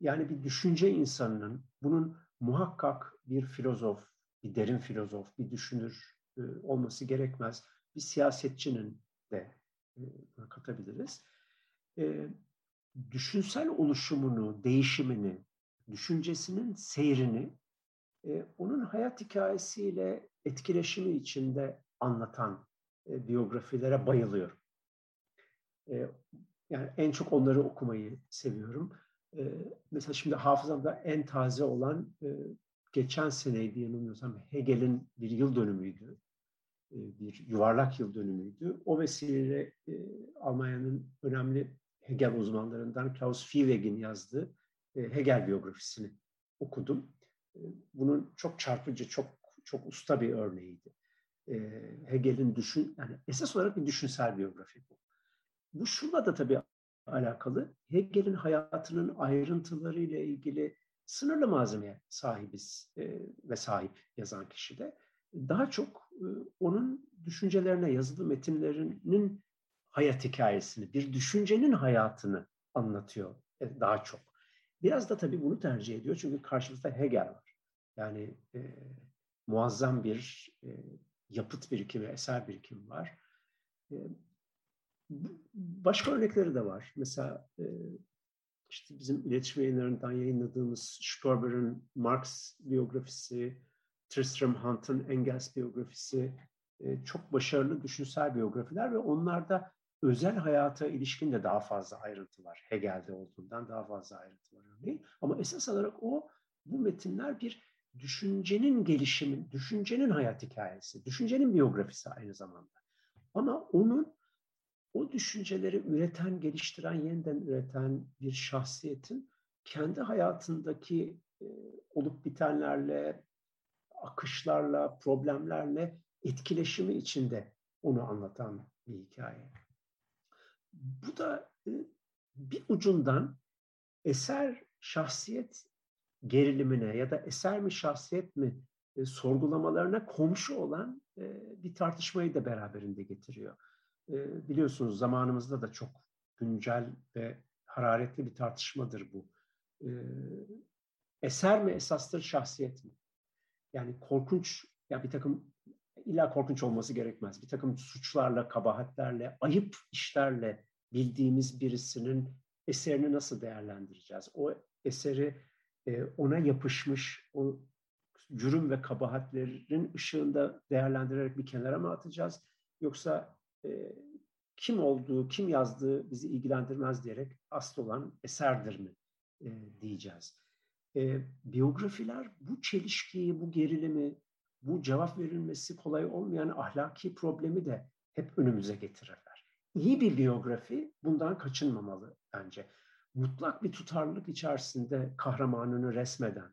Yani bir düşünce insanının bunun muhakkak bir filozof, bir derin filozof, bir düşünür e, olması gerekmez. Bir siyasetçinin de e, katabiliriz. E, düşünsel oluşumunu, değişimini, düşüncesinin seyrini onun hayat hikayesiyle etkileşimi içinde anlatan biyografilere bayılıyorum. Yani en çok onları okumayı seviyorum. E, mesela şimdi hafızamda en taze olan e, geçen seneydi yanılmıyorsam Hegel'in bir yıl dönümüydü. E, bir yuvarlak yıl dönümüydü. O vesileyle e, Almanya'nın önemli Hegel uzmanlarından Klaus Fieveg'in yazdığı e, Hegel biyografisini okudum. E, bunun çok çarpıcı, çok çok usta bir örneğiydi. E, Hegel'in düşün, yani esas olarak bir düşünsel biyografi bu. Bu şunla da tabii alakalı. Hegel'in hayatının ayrıntıları ile ilgili sınırlı malzemeye sahibiz e, ve sahip yazan kişi de. Daha çok e, onun düşüncelerine yazılı metinlerinin hayat hikayesini, bir düşüncenin hayatını anlatıyor e, daha çok. Biraz da tabii bunu tercih ediyor çünkü karşımızda Hegel var. Yani e, muazzam bir e, yapıt birikimi, eser birikimi var. E, başka örnekleri de var. Mesela işte bizim iletişim yayınlarından yayınladığımız Stoiber'ın Marx biyografisi, Tristram Hunt'ın Engels biyografisi çok başarılı düşünsel biyografiler ve onlarda özel hayata ilişkin de daha fazla ayrıntı var. Hegel'de olduğundan daha fazla ayrıntı var örneğin. Ama esas olarak o bu metinler bir düşüncenin gelişimi, düşüncenin hayat hikayesi, düşüncenin biyografisi aynı zamanda. Ama onun o düşünceleri üreten, geliştiren, yeniden üreten bir şahsiyetin kendi hayatındaki e, olup bitenlerle, akışlarla, problemlerle etkileşimi içinde onu anlatan bir hikaye. Bu da e, bir ucundan eser şahsiyet gerilimine ya da eser mi şahsiyet mi e, sorgulamalarına komşu olan e, bir tartışmayı da beraberinde getiriyor. Biliyorsunuz zamanımızda da çok güncel ve hararetli bir tartışmadır bu. Eser mi esastır şahsiyet mi? Yani korkunç ya bir takım illa korkunç olması gerekmez. Bir takım suçlarla, kabahatlerle, ayıp işlerle bildiğimiz birisinin eserini nasıl değerlendireceğiz? O eseri ona yapışmış o cürüm ve kabahatlerin ışığında değerlendirerek bir kenara mı atacağız? Yoksa e, kim olduğu, kim yazdığı bizi ilgilendirmez diyerek asıl olan eserdir mi e, diyeceğiz. E, biyografiler bu çelişkiyi, bu gerilimi, bu cevap verilmesi kolay olmayan ahlaki problemi de hep önümüze getirirler. İyi bir biyografi bundan kaçınmamalı bence mutlak bir tutarlılık içerisinde kahramanını resmeden,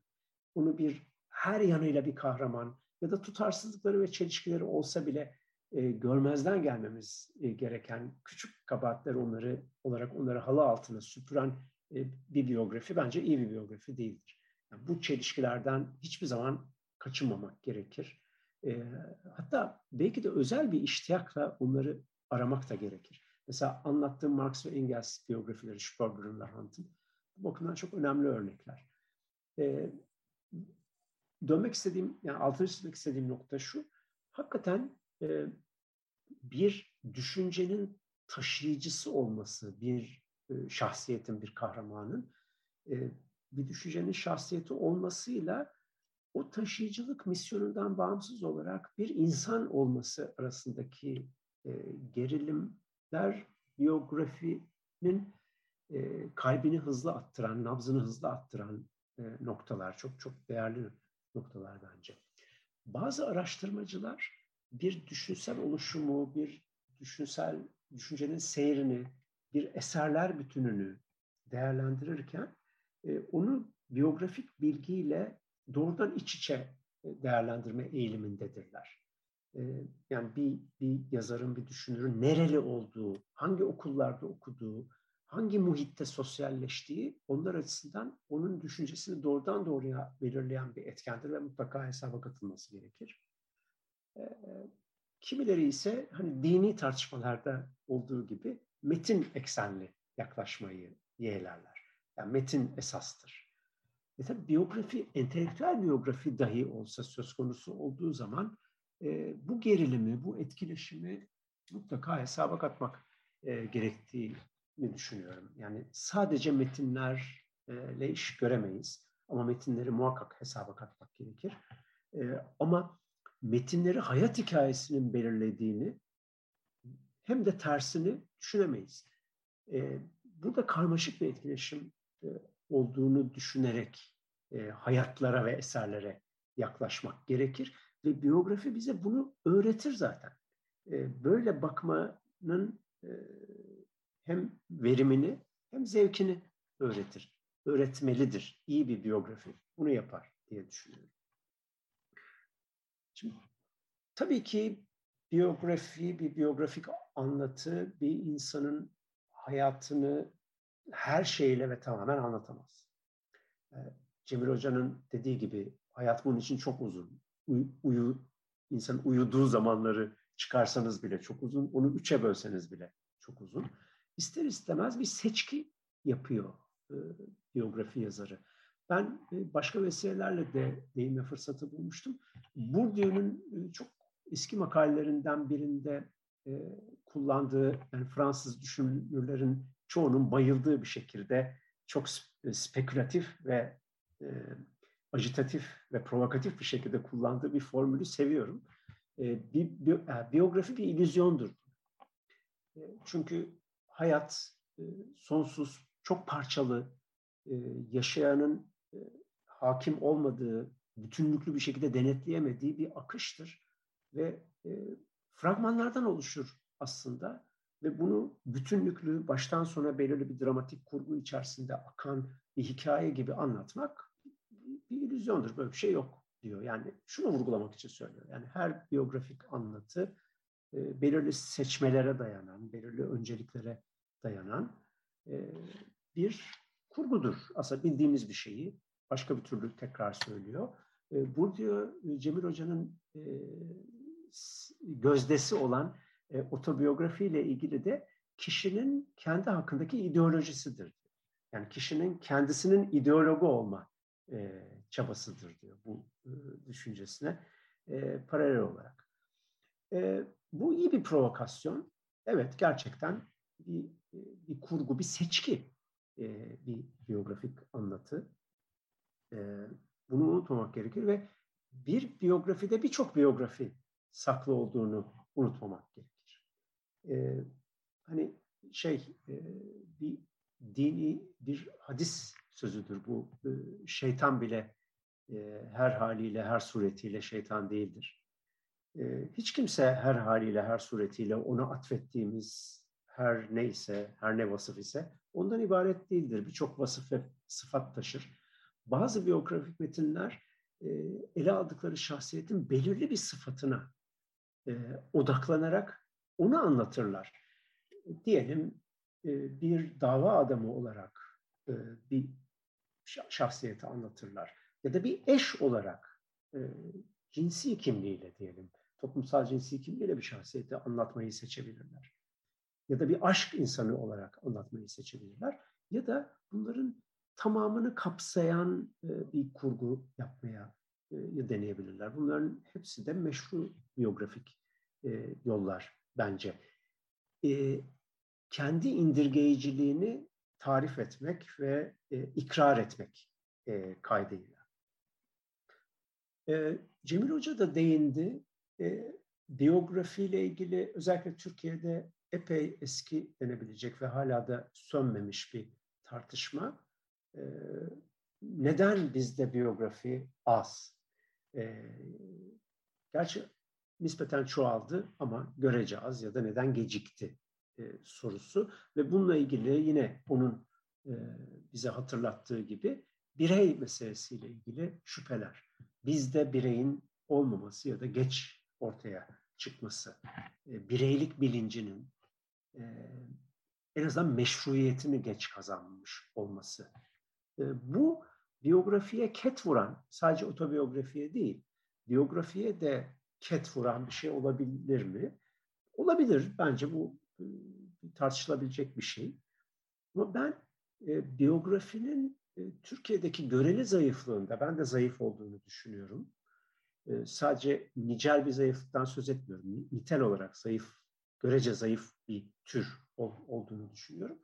onu bir her yanıyla bir kahraman ya da tutarsızlıkları ve çelişkileri olsa bile e, görmezden gelmemiz e, gereken küçük kabahatler onları olarak onları halı altına süpüren e, bir biyografi bence iyi bir biyografi değildir. Yani bu çelişkilerden hiçbir zaman kaçınmamak gerekir. E, hatta belki de özel bir iştiyakla onları aramak da gerekir. Mesela anlattığım Marx ve Engels biyografileri Spurger'ın ve Hunt'ın bu bakımdan çok önemli örnekler. Ee, dönmek istediğim, yani altını çizmek istediğim nokta şu. Hakikaten e, bir düşüncenin taşıyıcısı olması, bir e, şahsiyetin, bir kahramanın e, bir düşüncenin şahsiyeti olmasıyla o taşıyıcılık misyonundan bağımsız olarak bir insan olması arasındaki e, gerilim der biyografinin kalbini hızlı attıran, nabzını hızlı attıran noktalar çok çok değerli noktalar bence. Bazı araştırmacılar bir düşünsel oluşumu, bir düşünsel düşüncenin seyrini, bir eserler bütününü değerlendirirken e, onu biyografik bilgiyle doğrudan iç içe e, değerlendirme eğilimindedirler. E, yani bir, bir yazarın, bir düşünürün nereli olduğu, hangi okullarda okuduğu, hangi muhitte sosyalleştiği onlar açısından onun düşüncesini doğrudan doğruya belirleyen bir etkendir ve mutlaka hesaba katılması gerekir. Kimileri ise hani dini tartışmalarda olduğu gibi metin eksenli yaklaşmayı yeğlerler. Yani metin esastır. E tabi biyografi, entelektüel biyografi dahi olsa söz konusu olduğu zaman e, bu gerilimi, bu etkileşimi mutlaka hesaba katmak e, gerektiğini düşünüyorum. Yani sadece metinlerle iş göremeyiz. Ama metinleri muhakkak hesaba katmak gerekir. E, ama metinleri hayat hikayesinin belirlediğini hem de tersini düşünemeyiz. E, burada karmaşık bir etkileşim e, olduğunu düşünerek e, hayatlara ve eserlere yaklaşmak gerekir. Ve biyografi bize bunu öğretir zaten. E, böyle bakmanın e, hem verimini hem zevkini öğretir. Öğretmelidir. İyi bir biyografi bunu yapar diye düşünüyorum. Şimdi, tabii ki biyografi, bir biyografik anlatı bir insanın hayatını her şeyle ve tamamen anlatamaz. Ee, Cemil Hoca'nın dediği gibi hayat bunun için çok uzun. Uy, uyu, insan uyuduğu zamanları çıkarsanız bile çok uzun. Onu üçe bölseniz bile çok uzun. İster istemez bir seçki yapıyor e, biyografi yazarı. Ben e, başka vesilelerle de değinme fırsatı bulmuştum. Bourdieu'nun e, çok eski makalelerinden birinde e, kullandığı yani Fransız düşünürlerin çoğunun bayıldığı bir şekilde çok spekülatif ve e, ajitatif ve provokatif bir şekilde kullandığı bir formülü seviyorum. E, bi, e, biyografi bir illüzyondur. E, çünkü hayat e, sonsuz, çok parçalı, e, yaşayanın hakim olmadığı, bütünlüklü bir şekilde denetleyemediği bir akıştır. Ve e, fragmanlardan oluşur aslında ve bunu bütünlüklü baştan sona belirli bir dramatik kurgu içerisinde akan bir hikaye gibi anlatmak bir illüzyondur. Böyle bir şey yok diyor. Yani şunu vurgulamak için söylüyor. Yani her biyografik anlatı e, belirli seçmelere dayanan, belirli önceliklere dayanan e, bir kurgudur. Aslında bildiğimiz bir şeyi başka bir türlü tekrar söylüyor. E, bu diyor Cemil Hoca'nın e, gözdesi olan e, otobiyografiyle ilgili de kişinin kendi hakkındaki ideolojisidir. Yani kişinin kendisinin ideologu olma e, çabasıdır diyor bu e, düşüncesine e, paralel olarak. E, bu iyi bir provokasyon. Evet gerçekten bir, e, bir kurgu, bir seçki e, bir biyografik anlatı. E, bunu unutmamak gerekir ve bir biyografide birçok biyografi saklı olduğunu unutmamak gerekir. E, hani şey e, bir dini bir hadis sözüdür bu. E, şeytan bile e, her haliyle, her suretiyle şeytan değildir. E, hiç kimse her haliyle, her suretiyle ona atfettiğimiz her neyse, her ne vasıf ise ondan ibaret değildir. Birçok vasıf ve sıfat taşır. Bazı biyografik metinler e, ele aldıkları şahsiyetin belirli bir sıfatına e, odaklanarak onu anlatırlar. Diyelim e, bir dava adamı olarak bir şahsiyeti anlatırlar. Ya da bir eş olarak cinsi kimliğiyle diyelim, toplumsal cinsi kimliğiyle bir şahsiyeti anlatmayı seçebilirler. Ya da bir aşk insanı olarak anlatmayı seçebilirler. Ya da bunların tamamını kapsayan e, bir kurgu yapmaya e, deneyebilirler. Bunların hepsi de meşru biyografik e, yollar bence. Kendi indirgeyiciliğini tarif etmek ve ikrar etmek kaydıyla. Cemil Hoca da değindi. Biyografiyle ilgili özellikle Türkiye'de epey eski denebilecek ve hala da sönmemiş bir tartışma. E, neden bizde biyografi az? E, gerçi nispeten çoğaldı ama görece az ya da neden gecikti e, sorusu ve bununla ilgili yine onun e, bize hatırlattığı gibi birey meselesiyle ilgili şüpheler. Bizde bireyin olmaması ya da geç ortaya çıkması, e, bireylik bilincinin e, en azından meşruiyetini geç kazanmış olması. E, bu biyografiye ket vuran, sadece otobiyografiye değil, biyografiye de ket vuran bir şey olabilir mi? Olabilir. Bence bu e, tartışılabilecek bir şey. Ama ben e, biyografinin e, Türkiye'deki göreli zayıflığında, ben de zayıf olduğunu düşünüyorum. E, sadece nicel bir zayıflıktan söz etmiyorum. Nitel olarak zayıf, görece zayıf bir tür ol, olduğunu düşünüyorum.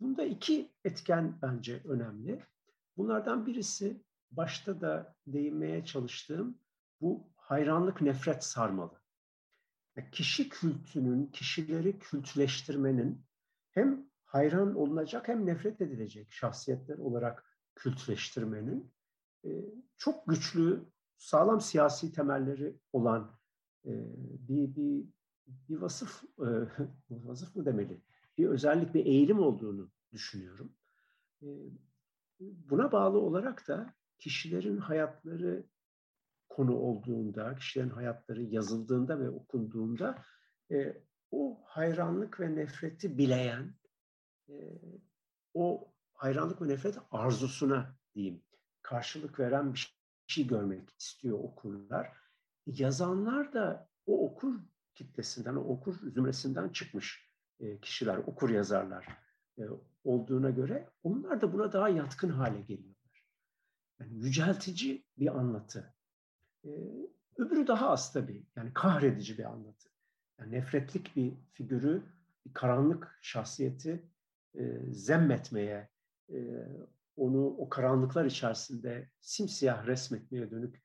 Bunda iki etken bence önemli. Bunlardan birisi başta da değinmeye çalıştığım bu hayranlık nefret sarmalı. Kişi kültünün, kişileri kültleştirmenin hem hayran olunacak hem nefret edilecek şahsiyetler olarak kültleştirmenin e, çok güçlü, sağlam siyasi temelleri olan e, bir, bir, bir vasıf, e, [laughs] vasıf mı demeli, bir özellik, bir eğilim olduğunu düşünüyorum. Buna bağlı olarak da kişilerin hayatları konu olduğunda, kişilerin hayatları yazıldığında ve okunduğunda e, o hayranlık ve nefreti bileyen, e, o hayranlık ve nefret arzusuna diyeyim, karşılık veren bir şey görmek istiyor okurlar. Yazanlar da o okur kitlesinden, okur zümresinden çıkmış e, kişiler, okur yazarlar e, olduğuna göre onlar da buna daha yatkın hale geliyorlar. Yani yüceltici bir anlatı, e, öbürü daha az tabii. Yani kahredici bir anlatı. Yani nefretlik bir figürü, bir karanlık şahsiyeti zemmetmeye, onu o karanlıklar içerisinde simsiyah resmetmeye dönük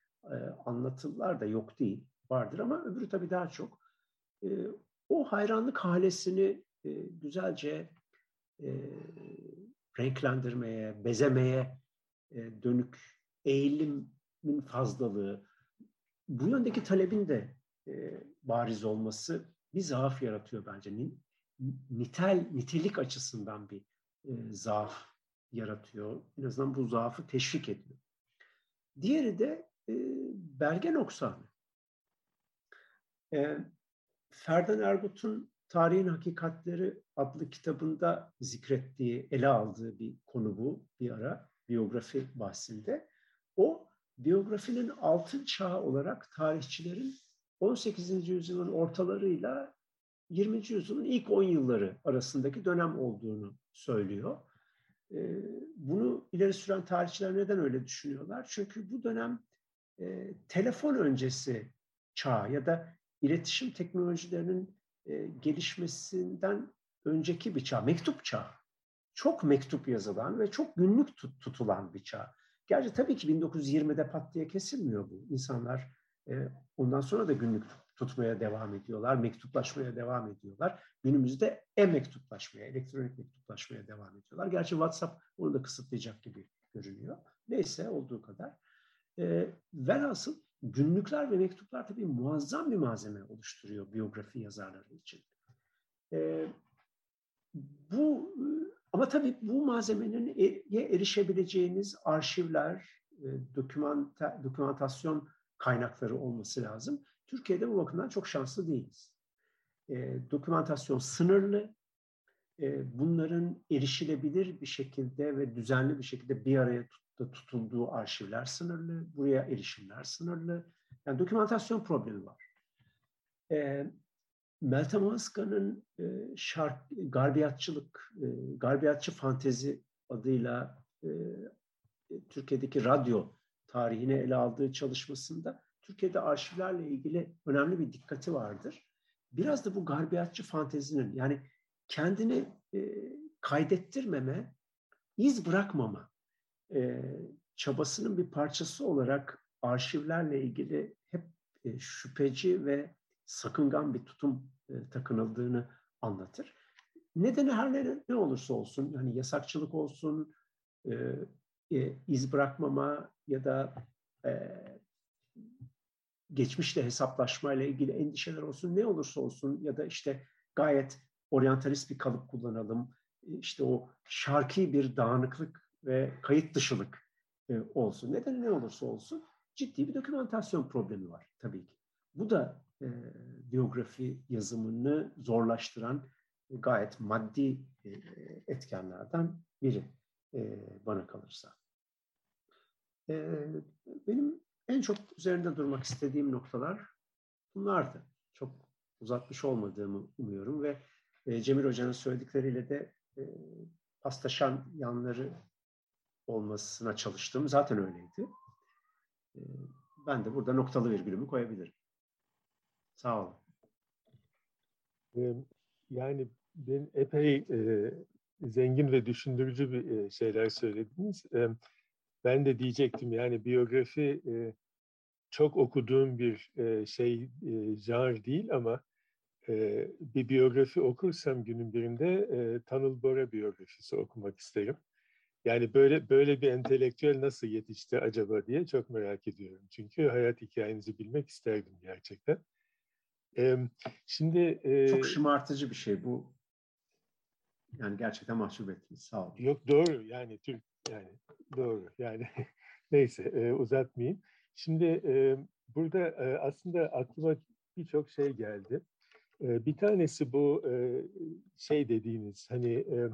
anlatılar da yok değil. Vardır ama öbürü tabii daha çok. E, o hayranlık halesini e, güzelce e, renklendirmeye, bezemeye e, dönük eğilimin fazlalığı, bu yöndeki talebin de e, bariz olması bir zaaf yaratıyor bence. Nitel, nitelik açısından bir e, zaaf yaratıyor. En azından bu zaafı teşvik ediyor. Diğeri de e, belge noksanı. E, Ferdan Ergut'un Tarihin Hakikatleri adlı kitabında zikrettiği, ele aldığı bir konu bu bir ara biyografi bahsinde. O biyografinin altın çağı olarak tarihçilerin 18. yüzyılın ortalarıyla 20. yüzyılın ilk 10 yılları arasındaki dönem olduğunu söylüyor. Ee, bunu ileri süren tarihçiler neden öyle düşünüyorlar? Çünkü bu dönem e, telefon öncesi çağ ya da iletişim teknolojilerinin e, gelişmesinden önceki bir çağ, mektup çağı. Çok mektup yazılan ve çok günlük tutulan bir çağ. Gerçi tabii ki 1920'de pat diye kesilmiyor bu. İnsanlar e, ondan sonra da günlük tutmaya devam ediyorlar, mektuplaşmaya devam ediyorlar. Günümüzde e-mektuplaşmaya, elektronik mektuplaşmaya devam ediyorlar. Gerçi WhatsApp onu da kısıtlayacak gibi görünüyor. Neyse olduğu kadar. E, velhasıl günlükler ve mektuplar tabii muazzam bir malzeme oluşturuyor biyografi yazarları için. E, bu ama tabii bu malzemenin e, erişebileceğiniz arşivler, e, dokümanta, dokümantasyon kaynakları olması lazım. Türkiye'de bu bakımdan çok şanslı değiliz. E, dokümantasyon sınırlı. E, bunların erişilebilir bir şekilde ve düzenli bir şekilde bir araya tut, tutulduğu arşivler sınırlı. Buraya erişimler sınırlı. Yani dokümantasyon problemi var. E, Meltem Ağızkan'ın e, şark, garbiyatçılık, e, garbiyatçı fantezi adıyla e, Türkiye'deki radyo tarihine ele aldığı çalışmasında Türkiye'de arşivlerle ilgili önemli bir dikkati vardır. Biraz da bu garbiyatçı fantezinin yani kendini e, kaydettirmeme, iz bırakmama e, çabasının bir parçası olarak arşivlerle ilgili hep e, şüpheci ve sakıngan bir tutum e, takınıldığını anlatır. Nedeni her ne, ne olursa olsun, hani yasakçılık olsun, e, e, iz bırakmama ya da e, geçmişle hesaplaşmayla ilgili endişeler olsun ne olursa olsun ya da işte gayet oryantalist bir kalıp kullanalım. işte o şarkı bir dağınıklık ve kayıt dışılık e, olsun. Neden ne olursa olsun ciddi bir dokümantasyon problemi var tabii ki. Bu da e, biyografi yazımını zorlaştıran gayet maddi e, etkenlerden biri e, bana kalırsa. E, benim en çok üzerinde durmak istediğim noktalar bunlardı. Çok uzatmış olmadığımı umuyorum ve e, Cemil Hoca'nın söyledikleriyle de e, pastaşan yanları olmasına çalıştım. Zaten öyleydi. E, ben de burada noktalı virgülümü koyabilirim. Sağ olun. Yani ben epey e, zengin ve düşündürücü bir e, şeyler söylediniz. E, ben de diyecektim yani biyografi e, çok okuduğum bir e, şey e, jar değil ama e, bir biyografi okursam günün birinde e, Tanıl Bora biyografisi okumak isterim. Yani böyle böyle bir entelektüel nasıl yetişti acaba diye çok merak ediyorum. Çünkü hayat hikayenizi bilmek isterdim gerçekten. E, şimdi e, çok şımartıcı bir şey bu. Yani gerçekten mahcup ettiniz. Sağ olun. Yok doğru yani Türk yani doğru yani [laughs] neyse e, uzatmayayım. Şimdi e, burada e, aslında aklıma birçok şey geldi. E, bir tanesi bu e, şey dediğiniz hani e,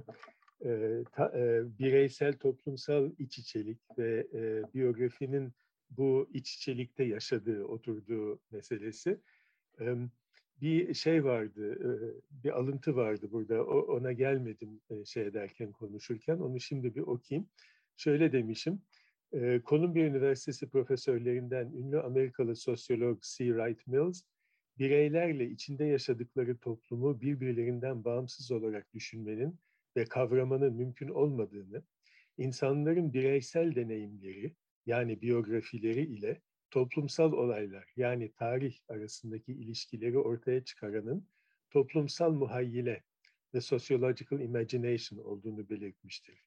e, ta, e, bireysel toplumsal iç içelik ve e, biyografinin bu iç içelikte yaşadığı, oturduğu meselesi. E, bir şey vardı, e, bir alıntı vardı burada. O, ona gelmedim e, şey ederken, konuşurken. Onu şimdi bir okuyayım. Şöyle demişim. E, Columbia Üniversitesi profesörlerinden ünlü Amerikalı sosyolog C. Wright Mills, bireylerle içinde yaşadıkları toplumu birbirlerinden bağımsız olarak düşünmenin ve kavramanın mümkün olmadığını, insanların bireysel deneyimleri yani biyografileri ile toplumsal olaylar yani tarih arasındaki ilişkileri ortaya çıkaranın toplumsal muhayyile ve sociological imagination olduğunu belirtmiştir.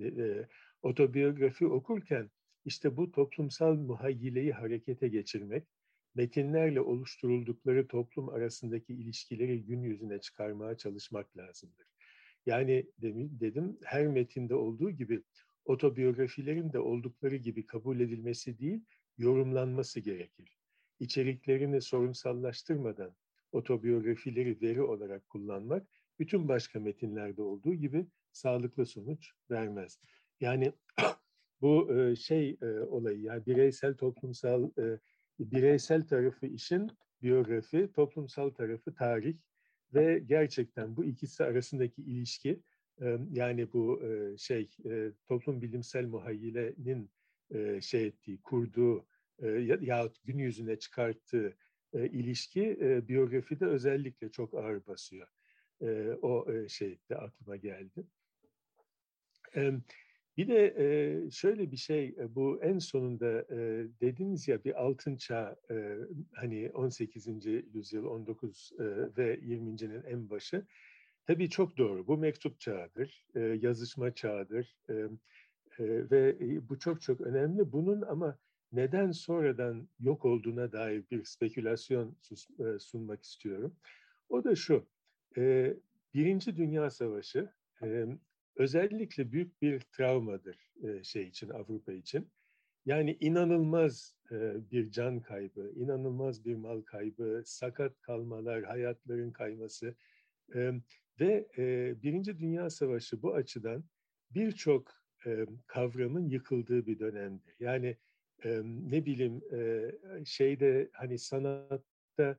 E, otobiyografi okurken işte bu toplumsal muhayyileyi harekete geçirmek, metinlerle oluşturuldukları toplum arasındaki ilişkileri gün yüzüne çıkarmaya çalışmak lazımdır. Yani dedim her metinde olduğu gibi otobiyografilerin de oldukları gibi kabul edilmesi değil, yorumlanması gerekir. İçeriklerini sorunsallaştırmadan otobiyografileri veri olarak kullanmak bütün başka metinlerde olduğu gibi sağlıklı sonuç vermez. Yani [clears throat] bu şey olayı yani bireysel toplumsal bireysel tarafı işin biyografi, toplumsal tarafı tarih ve gerçekten bu ikisi arasındaki ilişki yani bu şey toplum bilimsel muhayyilenin şey ettiği, kurduğu yahut gün yüzüne çıkarttığı ilişki biyografide özellikle çok ağır basıyor. O şey de aklıma geldi. Bir de şöyle bir şey, bu en sonunda dediniz ya bir altın çağ, hani 18. yüzyıl, 19 ve 20'nin en başı. Tabii çok doğru, bu mektup çağıdır, yazışma çağıdır ve bu çok çok önemli. Bunun ama neden sonradan yok olduğuna dair bir spekülasyon sunmak istiyorum. O da şu, Birinci Dünya Savaşı özellikle büyük bir travmadır şey için, Avrupa için. Yani inanılmaz bir can kaybı, inanılmaz bir mal kaybı, sakat kalmalar, hayatların kayması ve Birinci Dünya Savaşı bu açıdan birçok kavramın yıkıldığı bir dönemdir. Yani ne bileyim şeyde hani sanatta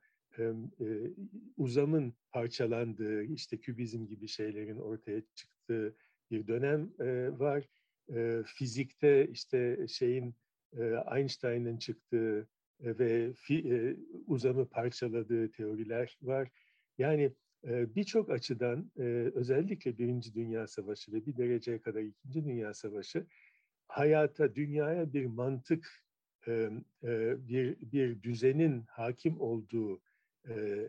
uzamın parçalandığı, işte kübizm gibi şeylerin ortaya çıktığı bir dönem var. Fizikte işte şeyin Einstein'ın çıktığı ve uzamı parçaladığı teoriler var. Yani birçok açıdan özellikle Birinci Dünya Savaşı ve bir dereceye kadar İkinci Dünya Savaşı hayata, dünyaya bir mantık, bir, bir düzenin hakim olduğu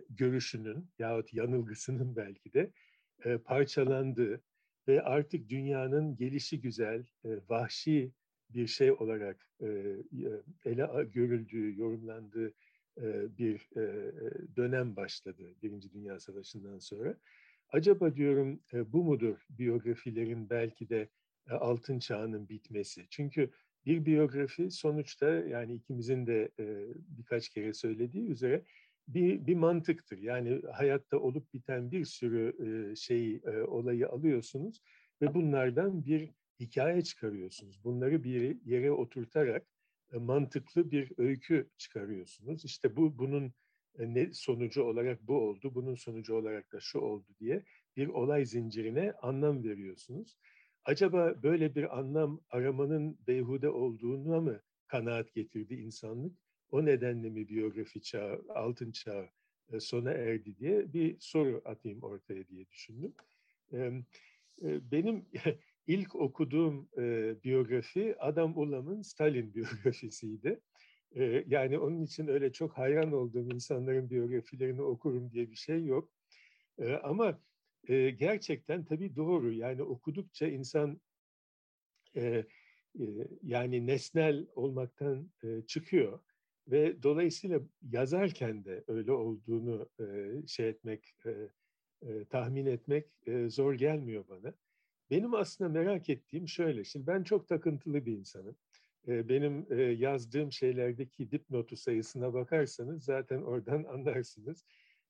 görüşünün yahut yanılgısının belki de parçalandığı ve artık dünyanın gelişi güzel, vahşi bir şey olarak ele görüldüğü, yorumlandığı bir dönem başladı Birinci Dünya Savaşı'ndan sonra. Acaba diyorum bu mudur biyografilerin belki de altın çağının bitmesi? Çünkü bir biyografi sonuçta yani ikimizin de birkaç kere söylediği üzere bir, bir mantıktır. Yani hayatta olup biten bir sürü şey olayı alıyorsunuz ve bunlardan bir hikaye çıkarıyorsunuz. Bunları bir yere oturtarak mantıklı bir öykü çıkarıyorsunuz. İşte bu bunun ne sonucu olarak bu oldu, bunun sonucu olarak da şu oldu diye bir olay zincirine anlam veriyorsunuz. Acaba böyle bir anlam aramanın beyhude olduğuna mı kanaat getirdi insanlık? O nedenle mi biyografi çağı, altın çağı sona erdi diye bir soru atayım ortaya diye düşündüm. Benim [laughs] ilk okuduğum biyografi Adam Ulam'ın Stalin [laughs] biyografisiydi. Yani onun için öyle çok hayran olduğum insanların biyografilerini okurum diye bir şey yok. Ama gerçekten tabii doğru. Yani okudukça insan yani nesnel olmaktan çıkıyor ve dolayısıyla yazarken de öyle olduğunu şey etmek, tahmin etmek zor gelmiyor bana. Benim aslında merak ettiğim şöyle, şimdi ben çok takıntılı bir insanım. Benim yazdığım şeylerdeki dipnotu sayısına bakarsanız zaten oradan [laughs] anlarsınız.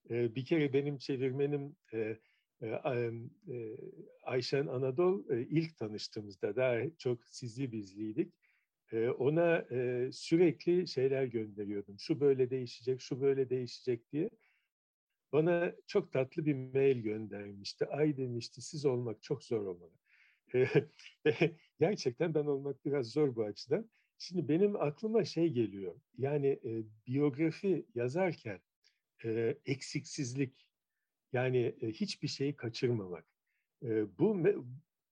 Bir kere benim çevirmenim Ayşen Anadolu ilk tanıştığımızda daha çok sizli bizliydik. Ona sürekli şeyler gönderiyordum. Şu böyle değişecek, şu böyle değişecek diye. Bana çok tatlı bir mail göndermişti. Ay demişti siz olmak çok zor olmalı. [laughs] Gerçekten ben olmak biraz zor bu açıdan. Şimdi benim aklıma şey geliyor. Yani e, biyografi yazarken e, eksiksizlik yani e, hiçbir şeyi kaçırmamak. E, bu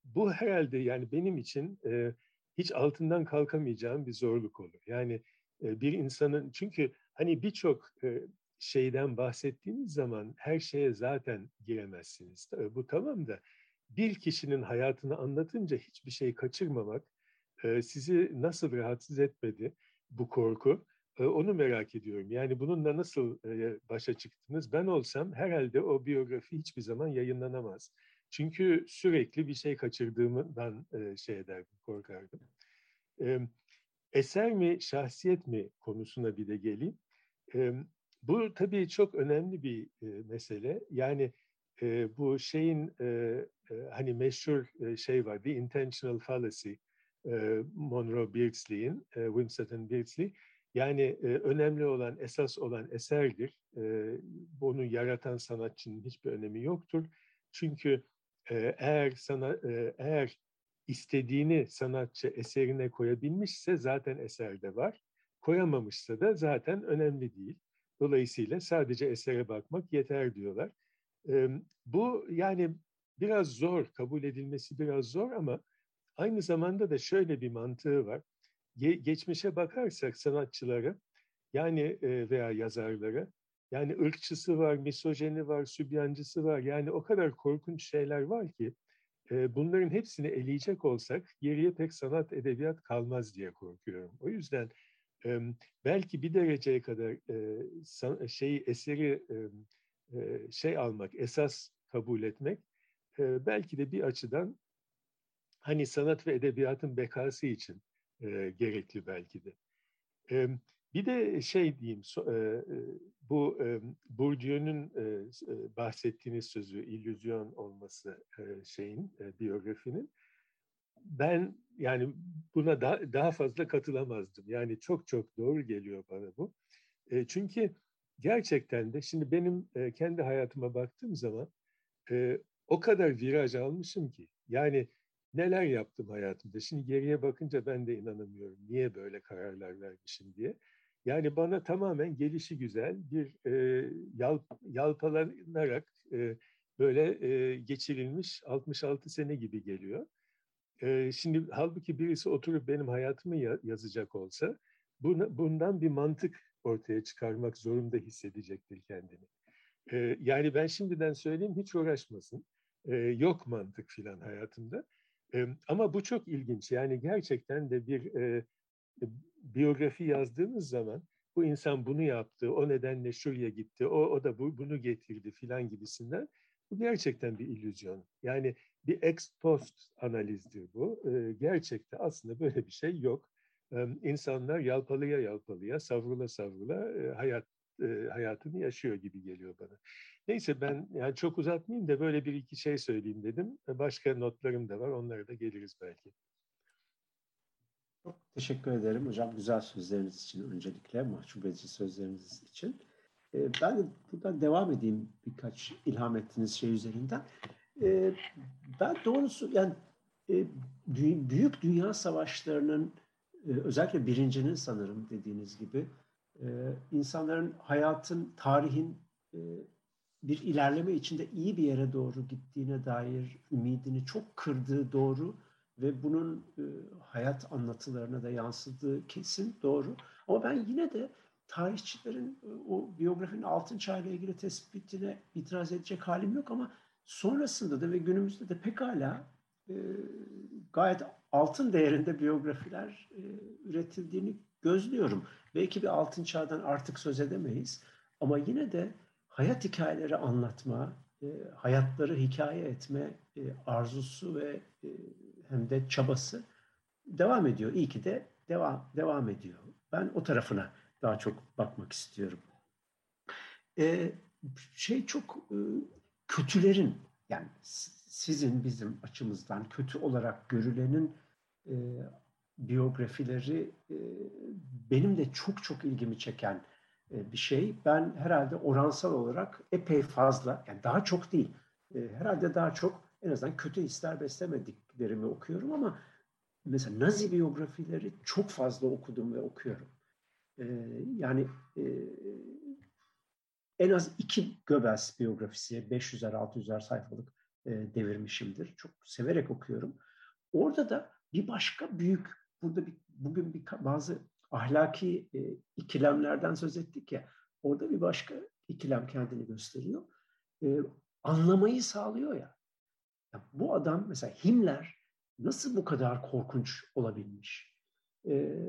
bu herhalde yani benim için e, hiç altından kalkamayacağım bir zorluk olur. Yani e, bir insanın çünkü hani birçok e, şeyden bahsettiğiniz zaman her şeye zaten giremezsiniz. Bu tamam da bir kişinin hayatını anlatınca hiçbir şey kaçırmamak e, sizi nasıl rahatsız etmedi bu korku? E, onu merak ediyorum. Yani bununla nasıl e, başa çıktınız? Ben olsam herhalde o biyografi hiçbir zaman yayınlanamaz. Çünkü sürekli bir şey kaçırdığımdan şey ederdim, korkardım. Eser mi, şahsiyet mi konusuna bir de geleyim. Bu tabii çok önemli bir mesele. Yani bu şeyin hani meşhur şey var, The Intentional Fallacy, Monroe Beardsley'in, Wimsatt'ın Beardsley. Yani önemli olan, esas olan eserdir. Bunu yaratan sanatçının hiçbir önemi yoktur. Çünkü eğer sana eğer istediğini sanatçı eserine koyabilmişse zaten eserde var. Koyamamışsa da zaten önemli değil. Dolayısıyla sadece esere bakmak yeter diyorlar. Bu yani biraz zor, kabul edilmesi biraz zor ama aynı zamanda da şöyle bir mantığı var. geçmişe bakarsak sanatçıları yani veya yazarları yani ırkçısı var, misojeni var, sübyancısı var. Yani o kadar korkunç şeyler var ki bunların hepsini eleyecek olsak geriye pek sanat, edebiyat kalmaz diye korkuyorum. O yüzden belki bir dereceye kadar şey eseri şey almak, esas kabul etmek belki de bir açıdan hani sanat ve edebiyatın bekası için gerekli belki de. Bir de şey diyeyim, bu Bourdieu'nun bahsettiğiniz sözü, illüzyon olması şeyin, biyografinin, ben yani buna da, daha fazla katılamazdım. Yani çok çok doğru geliyor bana bu. Çünkü gerçekten de şimdi benim kendi hayatıma baktığım zaman o kadar viraj almışım ki. Yani neler yaptım hayatımda. Şimdi geriye bakınca ben de inanamıyorum. Niye böyle kararlar vermişim diye. Yani bana tamamen gelişi güzel bir e, yal, yalpalanarak e, böyle e, geçirilmiş 66 sene gibi geliyor. E, şimdi halbuki birisi oturup benim hayatımı ya, yazacak olsa buna, bundan bir mantık ortaya çıkarmak zorunda hissedecektir kendini. E, yani ben şimdiden söyleyeyim hiç uğraşmasın. E, yok mantık filan hayatımda. E, ama bu çok ilginç. Yani gerçekten de bir e, biyografi yazdığınız zaman bu insan bunu yaptı, o nedenle şuraya gitti, o, o da bu, bunu getirdi filan gibisinden. Bu gerçekten bir illüzyon. Yani bir ex post analizdir bu. E, gerçekte aslında böyle bir şey yok. E, insanlar yalpalıya yalpalıya, savrula savrula e, hayat e, hayatını yaşıyor gibi geliyor bana. Neyse ben yani çok uzatmayayım da böyle bir iki şey söyleyeyim dedim. Başka notlarım da var. Onlara da geliriz belki. Teşekkür ederim hocam güzel sözleriniz için öncelikle mahcup edici sözleriniz için. Ee, ben buradan devam edeyim birkaç ilham ettiğiniz şey üzerinden. Ee, ben doğrusu yani e, büyük dünya savaşlarının e, özellikle birincinin sanırım dediğiniz gibi e, insanların hayatın, tarihin bir ilerleme içinde iyi bir yere doğru gittiğine dair ümidini çok kırdığı doğru ve bunun e, hayat anlatılarına da yansıdığı kesin doğru. Ama ben yine de tarihçilerin e, o biyografinin altın çağıyla ilgili tespitine itiraz edecek halim yok ama sonrasında da ve günümüzde de pekala e, gayet altın değerinde biyografiler e, üretildiğini gözlüyorum. Belki bir altın çağdan artık söz edemeyiz ama yine de hayat hikayeleri anlatma, e, hayatları hikaye etme e, arzusu ve e, hem de çabası devam ediyor. İyi ki de devam devam ediyor. Ben o tarafına daha çok bakmak istiyorum. Ee, şey çok e, kötülerin yani sizin bizim açımızdan kötü olarak görülenin e, biyografileri e, benim de çok çok ilgimi çeken e, bir şey. Ben herhalde oransal olarak epey fazla yani daha çok değil e, herhalde daha çok en azından kötü hisler beslemediklerimi okuyorum ama mesela Nazi biyografileri çok fazla okudum ve okuyorum. Ee, yani e, en az iki Göbels biyografisi 500'er 600'er sayfalık e, devirmişimdir. Çok severek okuyorum. Orada da bir başka büyük burada bir, bugün bir bazı ahlaki e, ikilemlerden söz ettik ya. Orada bir başka ikilem kendini gösteriyor. E, anlamayı sağlıyor ya. Bu adam mesela Himmler nasıl bu kadar korkunç olabilmiş? Ee,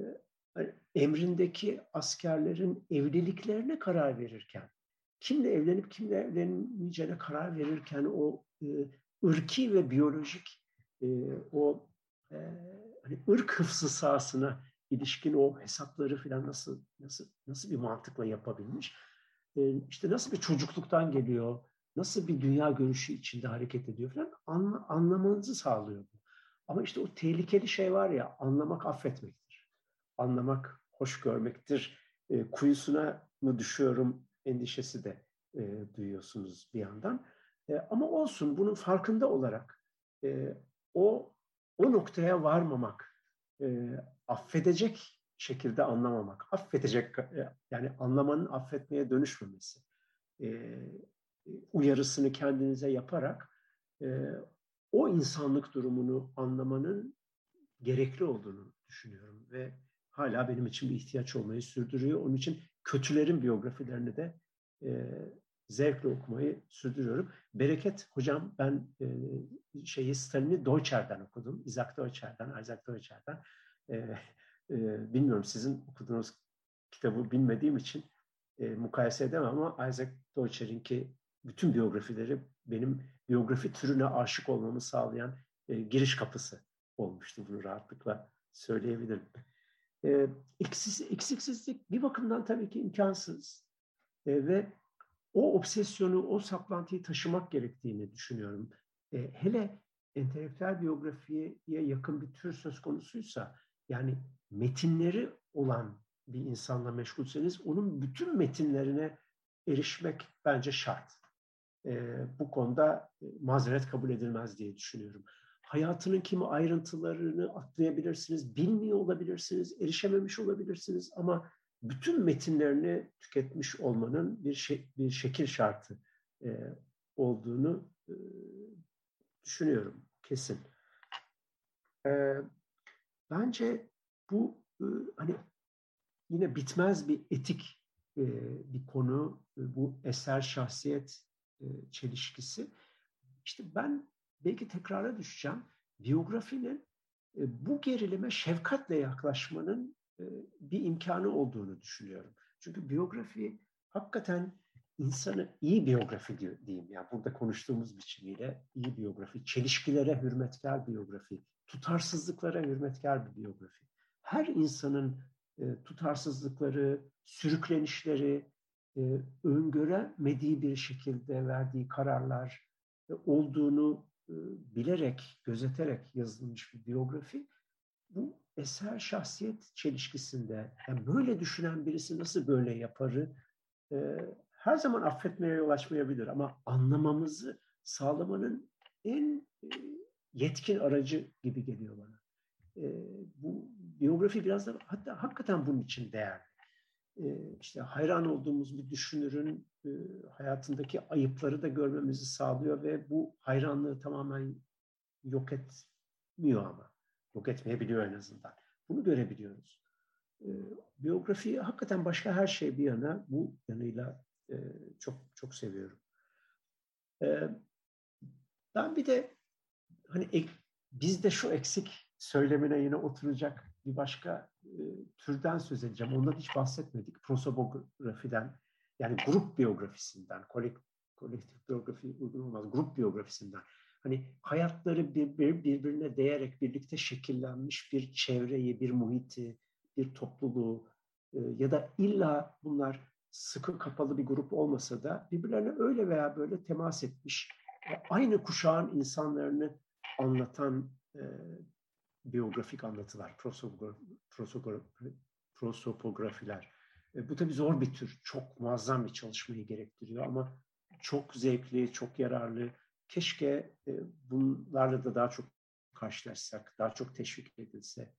hani emrindeki askerlerin evliliklerine karar verirken, kimle evlenip kimle evlenmeyeceğine karar verirken o e, ırki ve biyolojik e, o e, hani ırk hıfzı sahasına ilişkin o hesapları falan nasıl nasıl nasıl bir mantıkla yapabilmiş? E, işte nasıl bir çocukluktan geliyor? Nasıl bir dünya görüşü içinde hareket ediyor falan anla, anlamanızı sağlıyor bu. Ama işte o tehlikeli şey var ya anlamak affetmektir. Anlamak hoş görmektir. E, kuyusuna mı düşüyorum endişesi de e, duyuyorsunuz bir yandan. E, ama olsun bunun farkında olarak e, o o noktaya varmamak, e, affedecek şekilde anlamamak, affedecek e, yani anlamanın affetmeye dönüşmemesi, e, uyarısını kendinize yaparak e, o insanlık durumunu anlamanın gerekli olduğunu düşünüyorum ve hala benim için bir ihtiyaç olmayı sürdürüyor. Onun için kötülerin biyografilerini de e, zevkle okumayı sürdürüyorum. Bereket hocam ben e, şeyi Stalin'i Deutscher'den okudum. Isaac Deutscher'den, Isaac Deutscher'den. E, e, bilmiyorum sizin okuduğunuz kitabı bilmediğim için e, mukayese edemem ama Isaac Deutscher'inki bütün biyografileri benim biyografi türüne aşık olmamı sağlayan e, giriş kapısı olmuştu. Bunu rahatlıkla söyleyebilirim. E, eksiz, eksiksizlik bir bakımdan tabii ki imkansız e, ve o obsesyonu, o saplantıyı taşımak gerektiğini düşünüyorum. E, hele entelektüel biyografiye yakın bir tür söz konusuysa, yani metinleri olan bir insanla meşgulseniz onun bütün metinlerine erişmek bence şart e, bu konuda mazeret kabul edilmez diye düşünüyorum. Hayatının kimi ayrıntılarını atlayabilirsiniz, bilmiyor olabilirsiniz, erişememiş olabilirsiniz ama bütün metinlerini tüketmiş olmanın bir şey, bir şekil şartı e, olduğunu e, düşünüyorum kesin. E, bence bu e, hani yine bitmez bir etik e, bir konu. E, bu eser şahsiyet e, çelişkisi. İşte ben belki tekrara düşeceğim. Biyografinin e, bu gerilime şefkatle yaklaşmanın e, bir imkanı olduğunu düşünüyorum. Çünkü biyografi hakikaten insanı iyi biyografi diyeyim. Yani burada konuştuğumuz biçimiyle iyi biyografi, çelişkilere hürmetkar biyografi, tutarsızlıklara hürmetkar bir biyografi. Her insanın e, tutarsızlıkları, sürüklenişleri, e, öngöremediği bir şekilde verdiği kararlar e, olduğunu e, bilerek, gözeterek yazılmış bir biyografi. Bu eser şahsiyet çelişkisinde, yani böyle düşünen birisi nasıl böyle yaparı her zaman affetmeye yol açmayabilir ama anlamamızı sağlamanın en yetkin aracı gibi geliyor bana. Bu biyografi biraz da hatta hakikaten bunun için değerli. İşte hayran olduğumuz bir düşünürün hayatındaki ayıpları da görmemizi sağlıyor ve bu hayranlığı tamamen yok etmiyor ama. Yok etmeyebiliyor en azından. Bunu görebiliyoruz. Biyografiyi hakikaten başka her şey bir yana bu yanıyla çok çok seviyorum. Ben bir de hani bizde şu eksik söylemine yine oturacak bir başka e, türden söz edeceğim. Ondan hiç bahsetmedik. Prosobografiden yani grup biyografisinden, kolek, kolektif biyografi uygun olmaz, grup biyografisinden. Hani hayatları bir, bir, birbirine değerek birlikte şekillenmiş bir çevreyi, bir muhiti, bir topluluğu e, ya da illa bunlar sıkı kapalı bir grup olmasa da birbirlerine öyle veya böyle temas etmiş, aynı kuşağın insanlarını anlatan e, biyografik anlatılar, prosopografiler. E, bu tabii zor bir tür, çok muazzam bir çalışmayı gerektiriyor ama çok zevkli, çok yararlı. Keşke e, bunlarla da daha çok karşılaşsak, daha çok teşvik edilse.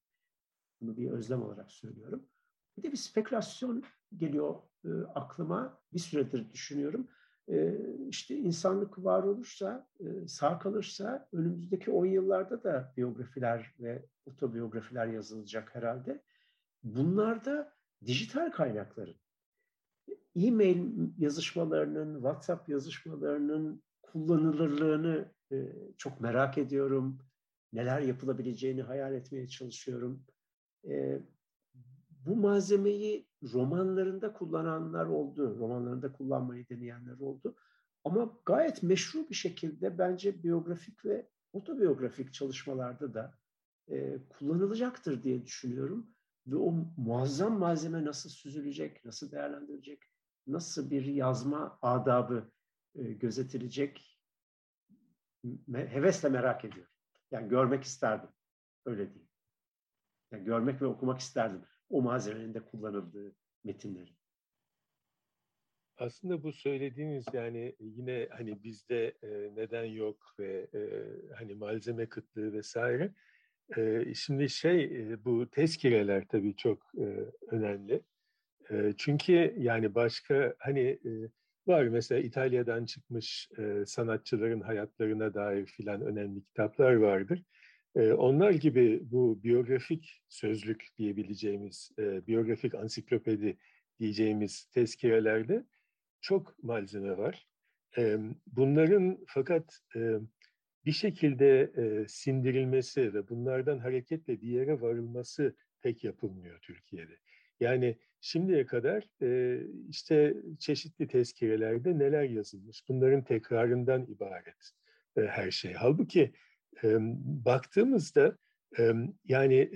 Bunu bir özlem olarak söylüyorum. Bir de bir spekülasyon geliyor e, aklıma. Bir süredir düşünüyorum. E, işte insanlık var olursa, e, sağ kalırsa önümüzdeki 10 yıllarda da biyografiler ve otobiyografiler yazılacak herhalde. Bunlar da dijital kaynakların, e-mail yazışmalarının, WhatsApp yazışmalarının kullanılırlığını e, çok merak ediyorum. Neler yapılabileceğini hayal etmeye çalışıyorum. Bu malzemeyi romanlarında kullananlar oldu, romanlarında kullanmayı deneyenler oldu. Ama gayet meşru bir şekilde bence biyografik ve otobiyografik çalışmalarda da e, kullanılacaktır diye düşünüyorum. Ve o muazzam malzeme nasıl süzülecek, nasıl değerlendirilecek, nasıl bir yazma adabı e, gözetilecek me- hevesle merak ediyorum. Yani görmek isterdim, öyle diyeyim. Yani görmek ve okumak isterdim o malzemenin de kullanıldığı metinleri. Aslında bu söylediğiniz yani yine hani bizde e, neden yok ve e, hani malzeme kıtlığı vesaire. E, şimdi şey e, bu tezkireler tabii çok e, önemli. E, çünkü yani başka hani e, var mesela İtalya'dan çıkmış e, sanatçıların hayatlarına dair filan önemli kitaplar vardır. Onlar gibi bu biyografik sözlük diyebileceğimiz, biyografik ansiklopedi diyeceğimiz tezkirelerde çok malzeme var. Bunların fakat bir şekilde sindirilmesi ve bunlardan hareketle bir yere varılması pek yapılmıyor Türkiye'de. Yani şimdiye kadar işte çeşitli tezkirelerde neler yazılmış, bunların tekrarından ibaret her şey. Halbuki baktığımızda yani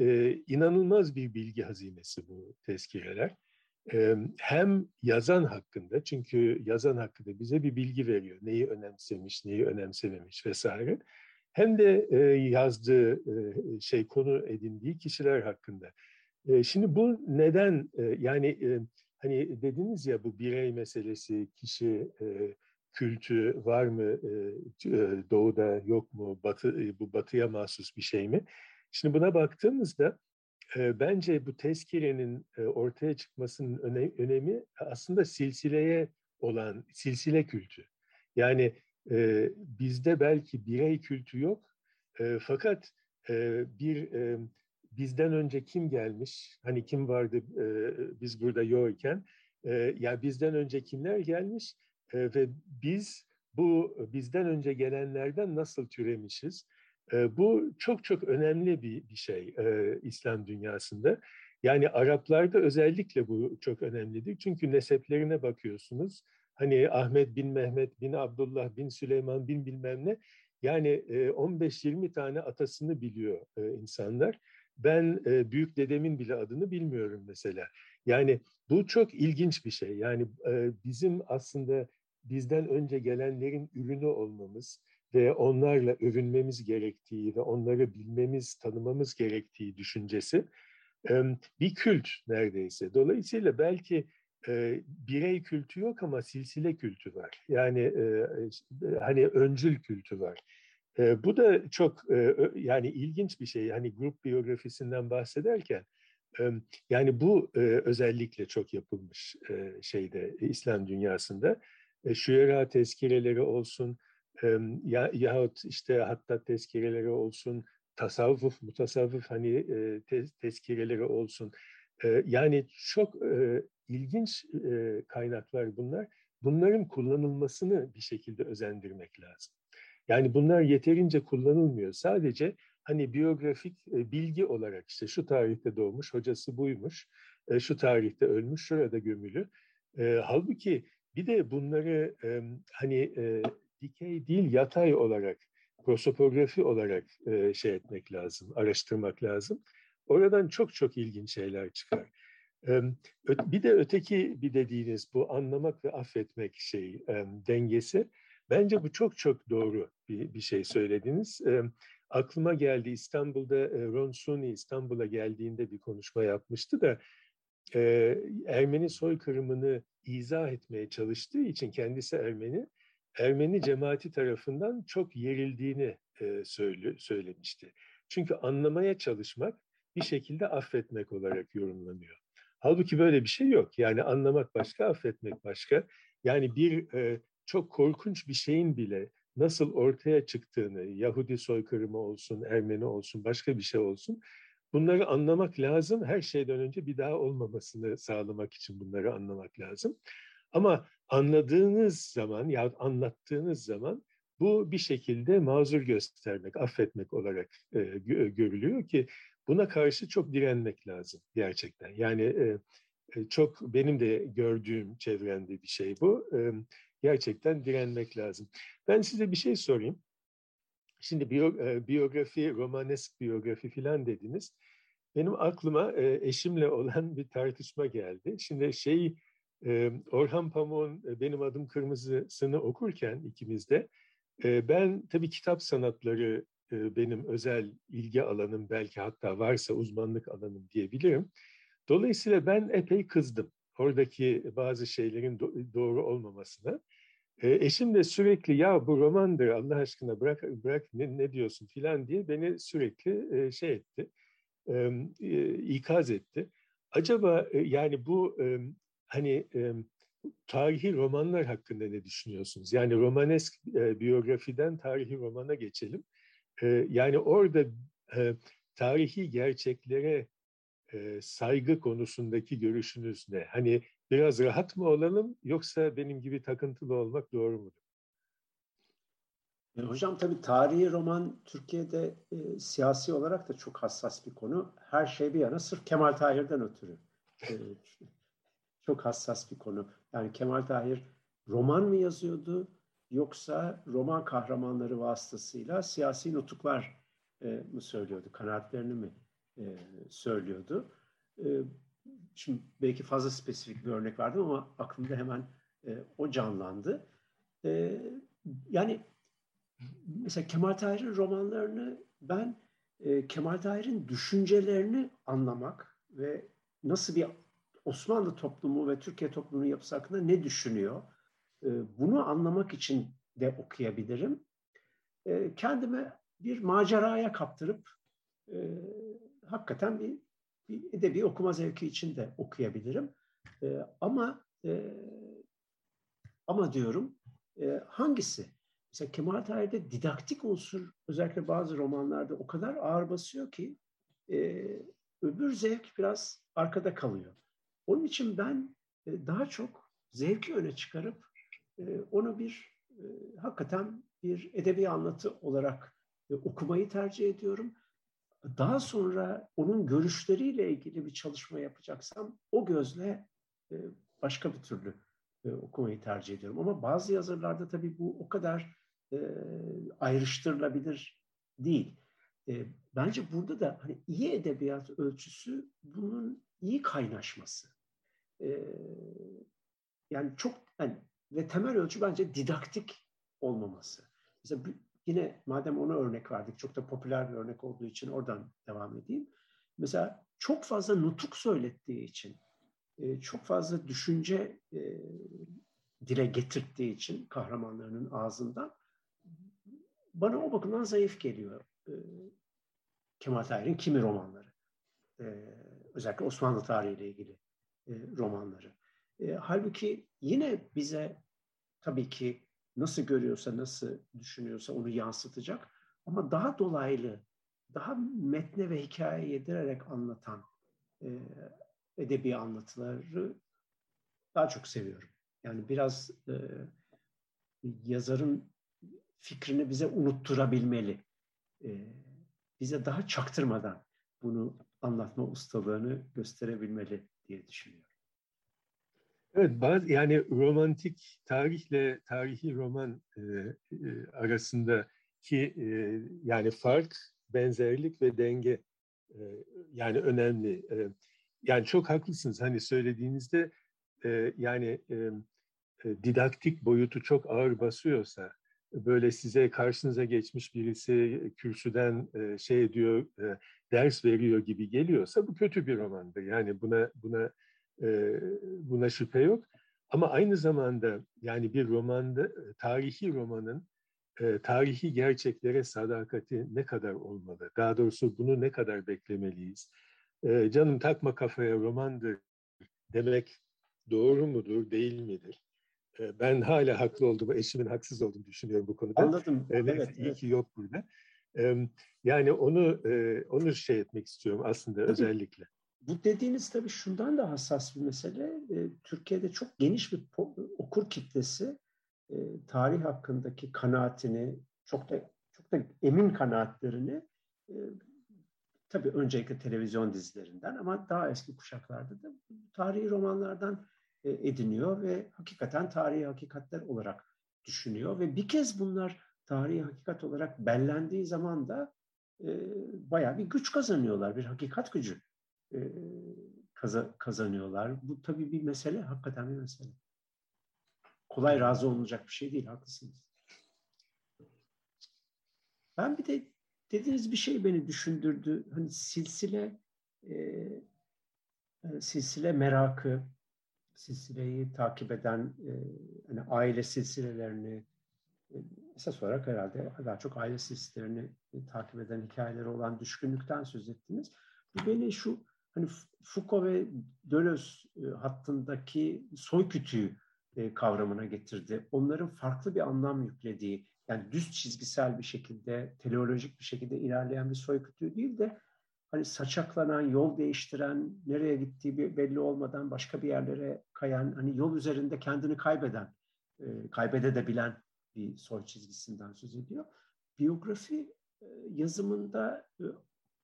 inanılmaz bir bilgi hazinesi bu tezkireler. Hem yazan hakkında çünkü yazan hakkında bize bir bilgi veriyor. Neyi önemsemiş, neyi önemsememiş vesaire. Hem de yazdığı şey konu edindiği kişiler hakkında. Şimdi bu neden yani hani dediniz ya bu birey meselesi, kişi kültü var mı doğuda yok mu batı bu batıya mahsus bir şey mi? Şimdi buna baktığımızda bence bu tezkirenin ortaya çıkmasının önemi aslında silsileye olan silsile kültü. Yani bizde belki birey kültü yok fakat bir bizden önce kim gelmiş hani kim vardı biz burada yokken ya bizden önce kimler gelmiş ve biz bu bizden önce gelenlerden nasıl türemişiz? bu çok çok önemli bir, bir şey İslam dünyasında. Yani Araplarda özellikle bu çok önemlidir. Çünkü neseplerine bakıyorsunuz. Hani Ahmet bin Mehmet bin Abdullah bin Süleyman bin bilmem ne. Yani 15-20 tane atasını biliyor insanlar. Ben büyük dedemin bile adını bilmiyorum mesela. Yani bu çok ilginç bir şey. Yani bizim aslında bizden önce gelenlerin ürünü olmamız ve onlarla övünmemiz gerektiği ve onları bilmemiz, tanımamız gerektiği düşüncesi bir kült neredeyse. Dolayısıyla belki birey kültü yok ama silsile kültü var. Yani hani öncül kültü var. bu da çok yani ilginç bir şey. Hani grup biyografisinden bahsederken yani bu özellikle çok yapılmış şeyde İslam dünyasında. E, şüera tezkireleri olsun ya, yahut işte hatta tezkireleri olsun, tasavvuf, mutasavvuf hani e, te, tezkireleri olsun. E, yani çok e, ilginç e, kaynaklar bunlar. Bunların kullanılmasını bir şekilde özendirmek lazım. Yani bunlar yeterince kullanılmıyor. Sadece hani biyografik e, bilgi olarak işte şu tarihte doğmuş, hocası buymuş, e, şu tarihte ölmüş, şurada gömülü. E, halbuki bir de bunları e, hani e, dikey değil yatay olarak, prosopografi olarak e, şey etmek lazım, araştırmak lazım. Oradan çok çok ilginç şeyler çıkar. Bir de öteki bir dediğiniz bu anlamak ve affetmek şey dengesi. Bence bu çok çok doğru bir, bir şey söylediniz. Aklıma geldi İstanbul'da Ron Suni İstanbul'a geldiğinde bir konuşma yapmıştı da Ermeni soykırımını izah etmeye çalıştığı için kendisi Ermeni Ermeni cemaati tarafından çok yerildiğini e, söyle, söylemişti. Çünkü anlamaya çalışmak bir şekilde affetmek olarak yorumlanıyor. Halbuki böyle bir şey yok. Yani anlamak başka, affetmek başka. Yani bir e, çok korkunç bir şeyin bile nasıl ortaya çıktığını, Yahudi soykırımı olsun, Ermeni olsun, başka bir şey olsun, bunları anlamak lazım. Her şeyden önce bir daha olmamasını sağlamak için bunları anlamak lazım. Ama anladığınız zaman ya anlattığınız zaman bu bir şekilde mazur göstermek, affetmek olarak e, görülüyor ki buna karşı çok direnmek lazım gerçekten. Yani e, e, çok benim de gördüğüm çevremde bir şey bu. E, gerçekten direnmek lazım. Ben size bir şey sorayım. Şimdi biyo, e, biyografi, romanesk biyografi filan dediniz. Benim aklıma e, eşimle olan bir tartışma geldi. Şimdi şey Orhan Pamuk'un Benim Adım Kırmızı'sını okurken ikimiz de ben tabii kitap sanatları benim özel ilgi alanım belki hatta varsa uzmanlık alanım diyebilirim. Dolayısıyla ben epey kızdım oradaki bazı şeylerin doğru olmamasına. Eşim de sürekli ya bu romandır Allah aşkına bırak bırak ne, ne diyorsun filan diye beni sürekli şey etti, ikaz etti. Acaba yani bu hani tarihi romanlar hakkında ne düşünüyorsunuz? Yani romanesk biyografiden tarihi romana geçelim. Yani orada tarihi gerçeklere saygı konusundaki görüşünüz ne? Hani biraz rahat mı olalım yoksa benim gibi takıntılı olmak doğru mudur? E, hocam tabii tarihi roman Türkiye'de e, siyasi olarak da çok hassas bir konu. Her şey bir yana sırf Kemal Tahir'den ötürü. E, [laughs] çok hassas bir konu. Yani Kemal Tahir roman mı yazıyordu yoksa roman kahramanları vasıtasıyla siyasi nutuklar e, mı söylüyordu, kanaatlerini mi e, söylüyordu? E, şimdi belki fazla spesifik bir örnek vardı ama aklımda hemen e, o canlandı. E, yani mesela Kemal Tahir'in romanlarını ben e, Kemal Tahir'in düşüncelerini anlamak ve nasıl bir Osmanlı toplumu ve Türkiye toplumunun yapısı hakkında ne düşünüyor? Ee, bunu anlamak için de okuyabilirim. Ee, kendime bir maceraya kaptırıp e, hakikaten bir edebi okuma zevki için de okuyabilirim. Ee, ama e, ama diyorum e, hangisi? Mesela Kemal Tahir'de didaktik unsur özellikle bazı romanlarda o kadar ağır basıyor ki öbür zevk biraz arkada kalıyor. Onun için ben e, daha çok zevki öne çıkarıp e, onu bir e, hakikaten bir edebi anlatı olarak okumayı tercih ediyorum. Daha sonra onun görüşleriyle ilgili bir çalışma yapacaksam o gözle e, başka bir türlü e, okumayı tercih ediyorum. Ama bazı yazarlarda tabii bu o kadar e, ayrıştırılabilir değil. Bence burada da hani iyi edebiyat ölçüsü bunun iyi kaynaşması. Yani çok hani ve temel ölçü bence didaktik olmaması. Mesela yine madem ona örnek verdik, çok da popüler bir örnek olduğu için oradan devam edeyim. Mesela çok fazla nutuk söylettiği için, e, çok fazla düşünce e, dile getirdiği için kahramanlarının ağzından bana o bakımdan zayıf geliyor e, Kemal Tahir'in kimi romanları. Özellikle Osmanlı tarihiyle ilgili romanları. Halbuki yine bize tabii ki nasıl görüyorsa, nasıl düşünüyorsa onu yansıtacak. Ama daha dolaylı, daha metne ve hikaye yedirerek anlatan e, edebi anlatıları daha çok seviyorum. Yani biraz e, yazarın fikrini bize unutturabilmeli. E, bize daha çaktırmadan bunu anlatma ustalığını gösterebilmeli diye düşünüyorum. Evet, bazı yani romantik tarihle tarihi roman e, e, arasındaki e, yani fark, benzerlik ve denge e, yani önemli. E, yani çok haklısınız. Hani söylediğinizde e, yani e, e, didaktik boyutu çok ağır basıyorsa böyle size karşınıza geçmiş birisi kürsüden e, şey ediyor, e, ders veriyor gibi geliyorsa bu kötü bir romandır. Yani buna buna buna şüphe yok. Ama aynı zamanda yani bir romanda, tarihi romanın tarihi gerçeklere sadakati ne kadar olmalı? Daha doğrusu bunu ne kadar beklemeliyiz? Canım takma kafaya romandır demek doğru mudur, değil midir? Ben hala haklı olduğumu, eşimin haksız olduğunu düşünüyorum bu konuda. Anladım. Evet, evet, iyi ki yok burada. Yani onu onu şey etmek istiyorum aslında Tabii. özellikle. Bu dediğiniz tabii şundan da hassas bir mesele. E, Türkiye'de çok geniş bir okur kitlesi e, tarih hakkındaki kanaatini, çok da çok da emin kanaatlerini e, tabii öncelikle televizyon dizilerinden ama daha eski kuşaklarda da tarihi romanlardan ediniyor ve hakikaten tarihi hakikatler olarak düşünüyor ve bir kez bunlar tarihi hakikat olarak bellendiği zaman da e, bayağı bir güç kazanıyorlar, bir hakikat gücü kazanıyorlar. Bu tabii bir mesele, hakikaten bir mesele. Kolay razı olunacak bir şey değil, haklısınız. Ben bir de dediğiniz bir şey beni düşündürdü. Hani silsile e, silsile merakı, silsileyi takip eden e, hani aile silsilelerini e, esas olarak herhalde daha çok aile silsilelerini e, takip eden hikayeleri olan düşkünlükten söz ettiniz. Bu beni şu hani Foucault ve Deleuze e, hattındaki soy kütüğü e, kavramına getirdi. Onların farklı bir anlam yüklediği, yani düz çizgisel bir şekilde, teleolojik bir şekilde ilerleyen bir soy kütüğü değil de hani saçaklanan, yol değiştiren, nereye gittiği belli olmadan başka bir yerlere kayan, hani yol üzerinde kendini kaybeden, e, kaybedebilen bir soy çizgisinden söz ediyor. Biyografi yazımında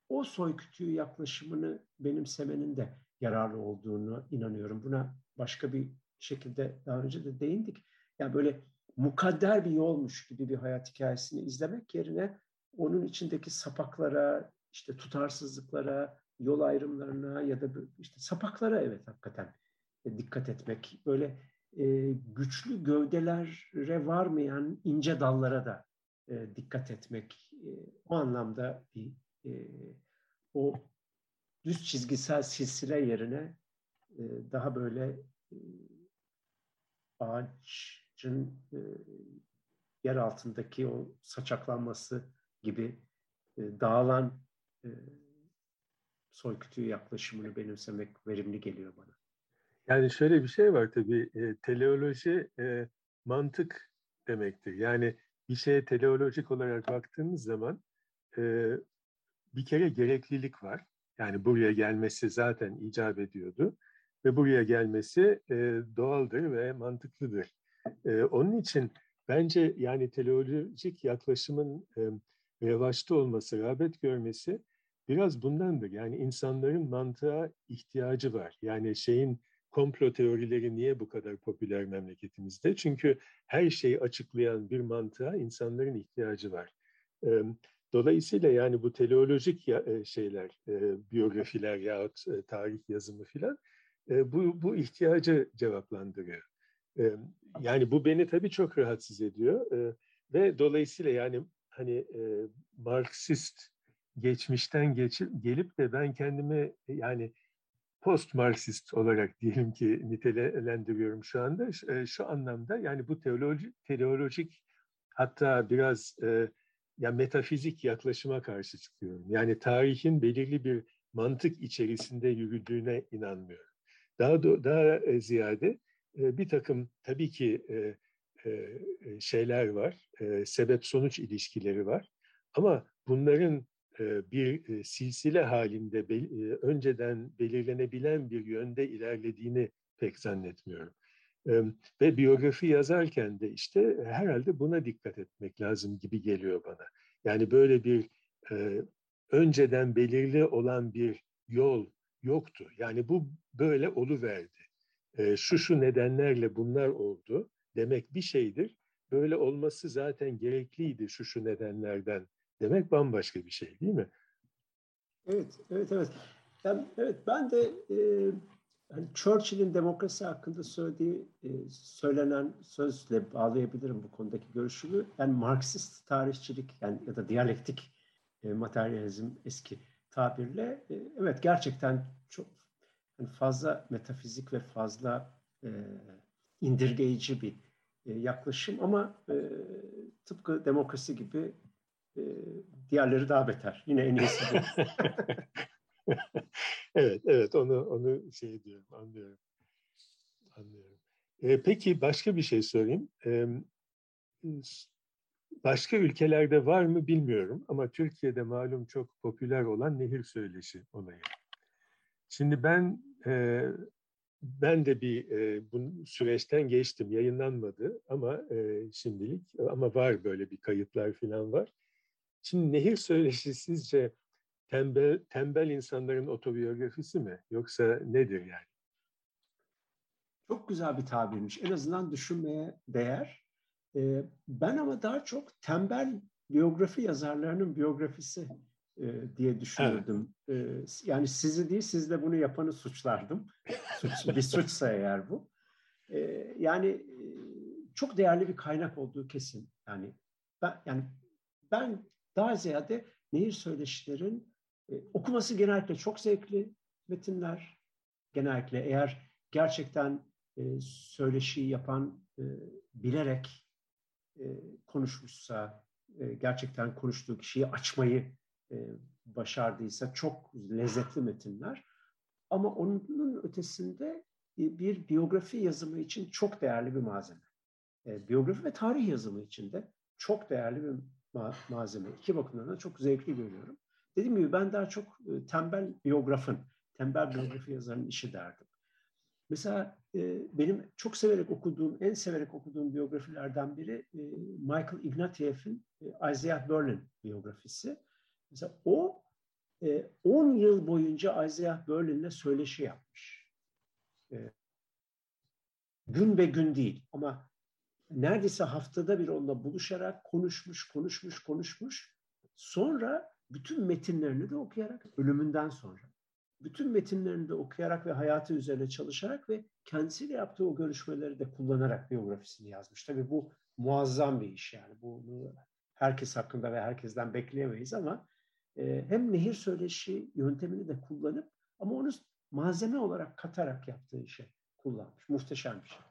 o soy kütüğü yaklaşımını benimsemenin de yararlı olduğunu inanıyorum. Buna başka bir şekilde daha önce de değindik. Yani böyle mukadder bir yolmuş gibi bir hayat hikayesini izlemek yerine onun içindeki sapaklara, işte tutarsızlıklara, yol ayrımlarına ya da işte sapaklara evet hakikaten dikkat etmek. Böyle e, güçlü gövdelere varmayan ince dallara da e, dikkat etmek. E, o anlamda bir e, o düz çizgisel silsile yerine e, daha böyle e, ağacın e, yer altındaki o saçaklanması gibi e, dağılan e, soy kütüğü yaklaşımını benimsemek verimli geliyor bana. Yani şöyle bir şey var tabii, e, teleoloji e, mantık demektir. Yani bir şeye teleolojik olarak baktığımız zaman e, bir kere gereklilik var. Yani buraya gelmesi zaten icap ediyordu ve buraya gelmesi e, doğaldır ve mantıklıdır. E, onun için bence yani teleolojik yaklaşımın e, revaçta olması, rağbet görmesi biraz bundandır. Yani insanların mantığa ihtiyacı var. Yani şeyin komplo teorileri niye bu kadar popüler memleketimizde? Çünkü her şeyi açıklayan bir mantığa insanların ihtiyacı var. Dolayısıyla yani bu teleolojik şeyler, biyografiler yahut tarih yazımı filan bu, bu ihtiyacı cevaplandırıyor. Yani bu beni tabii çok rahatsız ediyor ve dolayısıyla yani hani Marksist geçmişten geçip gelip de ben kendimi yani post Marksist olarak [laughs] diyelim ki nitelendiriyorum şu anda. Şu anlamda yani bu teolojik, teolojik hatta biraz e, ya metafizik yaklaşıma karşı çıkıyorum. Yani tarihin belirli bir mantık içerisinde yürüdüğüne inanmıyorum. Daha daha ziyade bir takım tabii ki şeyler var, sebep sonuç ilişkileri var. Ama bunların bir silsile halinde önceden belirlenebilen bir yönde ilerlediğini pek zannetmiyorum. Ve biyografi yazarken de işte herhalde buna dikkat etmek lazım gibi geliyor bana. Yani böyle bir önceden belirli olan bir yol yoktu. Yani bu böyle oluverdi. Şu şu nedenlerle bunlar oldu demek bir şeydir. Böyle olması zaten gerekliydi şu şu nedenlerden demek bambaşka bir şey değil mi? Evet, evet, evet. Yani, evet, ben de e, yani Churchill'in demokrasi hakkında söylediği, e, söylenen sözle bağlayabilirim bu konudaki görüşümü. Yani Marksist tarihçilik yani ya da diyalektik e, materyalizm eski tabirle e, evet gerçekten çok yani fazla metafizik ve fazla e, indirgeyici bir e, yaklaşım ama e, tıpkı demokrasi gibi e, diğerleri daha beter. Yine en iyisi bu. [laughs] [laughs] evet, evet onu onu şey diyorum, anlıyorum. Anlıyorum. E, peki başka bir şey sorayım. E, başka ülkelerde var mı bilmiyorum ama Türkiye'de malum çok popüler olan nehir söyleşi olayı. Şimdi ben e, ben de bir e, bu süreçten geçtim, yayınlanmadı ama e, şimdilik ama var böyle bir kayıtlar falan var. Şimdi nehir söyleşi sizce tembel, tembel insanların otobiyografisi mi? Yoksa nedir yani? Çok güzel bir tabirmiş. En azından düşünmeye değer. Ee, ben ama daha çok tembel biyografi yazarlarının biyografisi e, diye düşünürdüm. Evet. E, yani sizi değil, sizle bunu yapanı suçlardım. Suç, bir suçsa eğer bu. E, yani e, çok değerli bir kaynak olduğu kesin. Yani ben yani ben daha ziyade nehir söyleşilerin e, okuması genellikle çok zevkli metinler. Genellikle eğer gerçekten e, söyleşiyi yapan e, bilerek e, konuşmuşsa, e, gerçekten konuştuğu kişiyi açmayı e, başardıysa çok lezzetli metinler. Ama onun ötesinde bir biyografi yazımı için çok değerli bir malzeme. E, biyografi ve tarih yazımı için de çok değerli bir malzeme. İki bakımdan da çok zevkli görüyorum. Dediğim gibi ben daha çok e, tembel biyografın, tembel biyografi yazarının işi derdim. Mesela benim çok severek okuduğum, en severek okuduğum biyografilerden biri Michael Ignatieff'in Isaiah Berlin biyografisi. Mesela o 10 e, yıl boyunca Isaiah Berlin'le söyleşi yapmış. E, gün be gün değil ama neredeyse haftada bir onunla buluşarak konuşmuş, konuşmuş, konuşmuş. Sonra bütün metinlerini de okuyarak, ölümünden sonra, bütün metinlerini de okuyarak ve hayatı üzerine çalışarak ve kendisiyle yaptığı o görüşmeleri de kullanarak biyografisini yazmış. Tabii bu muazzam bir iş yani. Bunu herkes hakkında ve herkesten bekleyemeyiz ama ee, hem nehir söyleşi yöntemini de kullanıp ama onu malzeme olarak katarak yaptığı işe kullanmış. Muhteşem bir şey.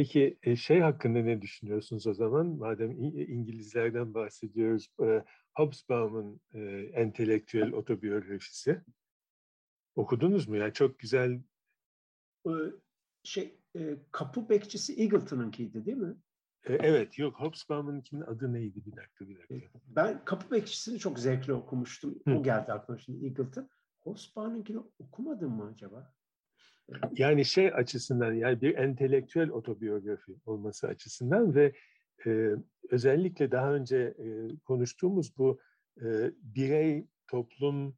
Peki e, şey hakkında ne düşünüyorsunuz o zaman? Madem İngilizlerden bahsediyoruz, e, Hobsbawm'ın e, entelektüel otobiyografisi. Okudunuz mu? Yani çok güzel. Şey, kapı bekçisi Eagleton'unkiydi değil mi? E, evet, yok Hobsbawm'ınkinin adı neydi? Bir dakika, bir dakika. E, ben Kapı Bekçisi'ni çok zevkli okumuştum. Hı. O geldi aklıma şimdi Eagleton. Hobsbawm'ınkini okumadın mı acaba? Yani şey açısından, yani bir entelektüel otobiyografi olması açısından ve e, özellikle daha önce e, konuştuğumuz bu e, birey, toplum,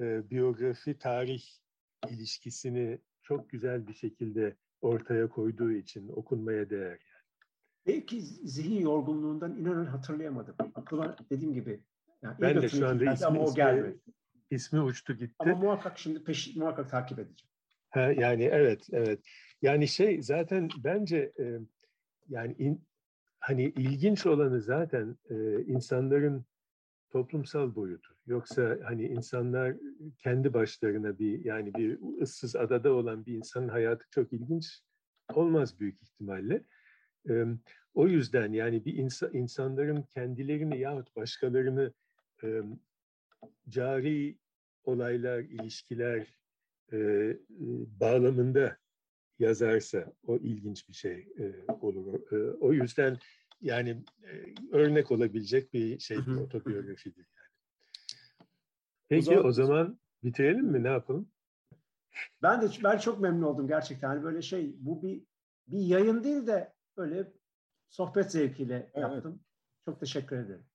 e, biyografi, tarih ilişkisini çok güzel bir şekilde ortaya koyduğu için okunmaya değer. Yani. Belki zihin yorgunluğundan inanın hatırlayamadım. Aklıma dediğim gibi. Yani ben de şu anda ismi, ama o gelmedi. ismi uçtu gitti. Ama muhakkak şimdi peş, muhakkak takip edeceğim. Yani evet, evet. Yani şey zaten bence e, yani in, hani ilginç olanı zaten e, insanların toplumsal boyutu. Yoksa hani insanlar kendi başlarına bir yani bir ıssız adada olan bir insanın hayatı çok ilginç olmaz büyük ihtimalle. E, o yüzden yani bir insa, insanların kendilerini yahut başkalarını e, cari olaylar, ilişkiler e, bağlamında yazarsa o ilginç bir şey e, olur. E, o yüzden yani e, örnek olabilecek bir şey bir otobiyografidir yani. Peki o zaman, o zaman bitirelim mi? Ne yapalım? Ben de ben çok memnun oldum gerçekten. Hani böyle şey bu bir bir yayın değil de böyle sohbet zevkiyle evet. yaptım. Çok teşekkür ederim.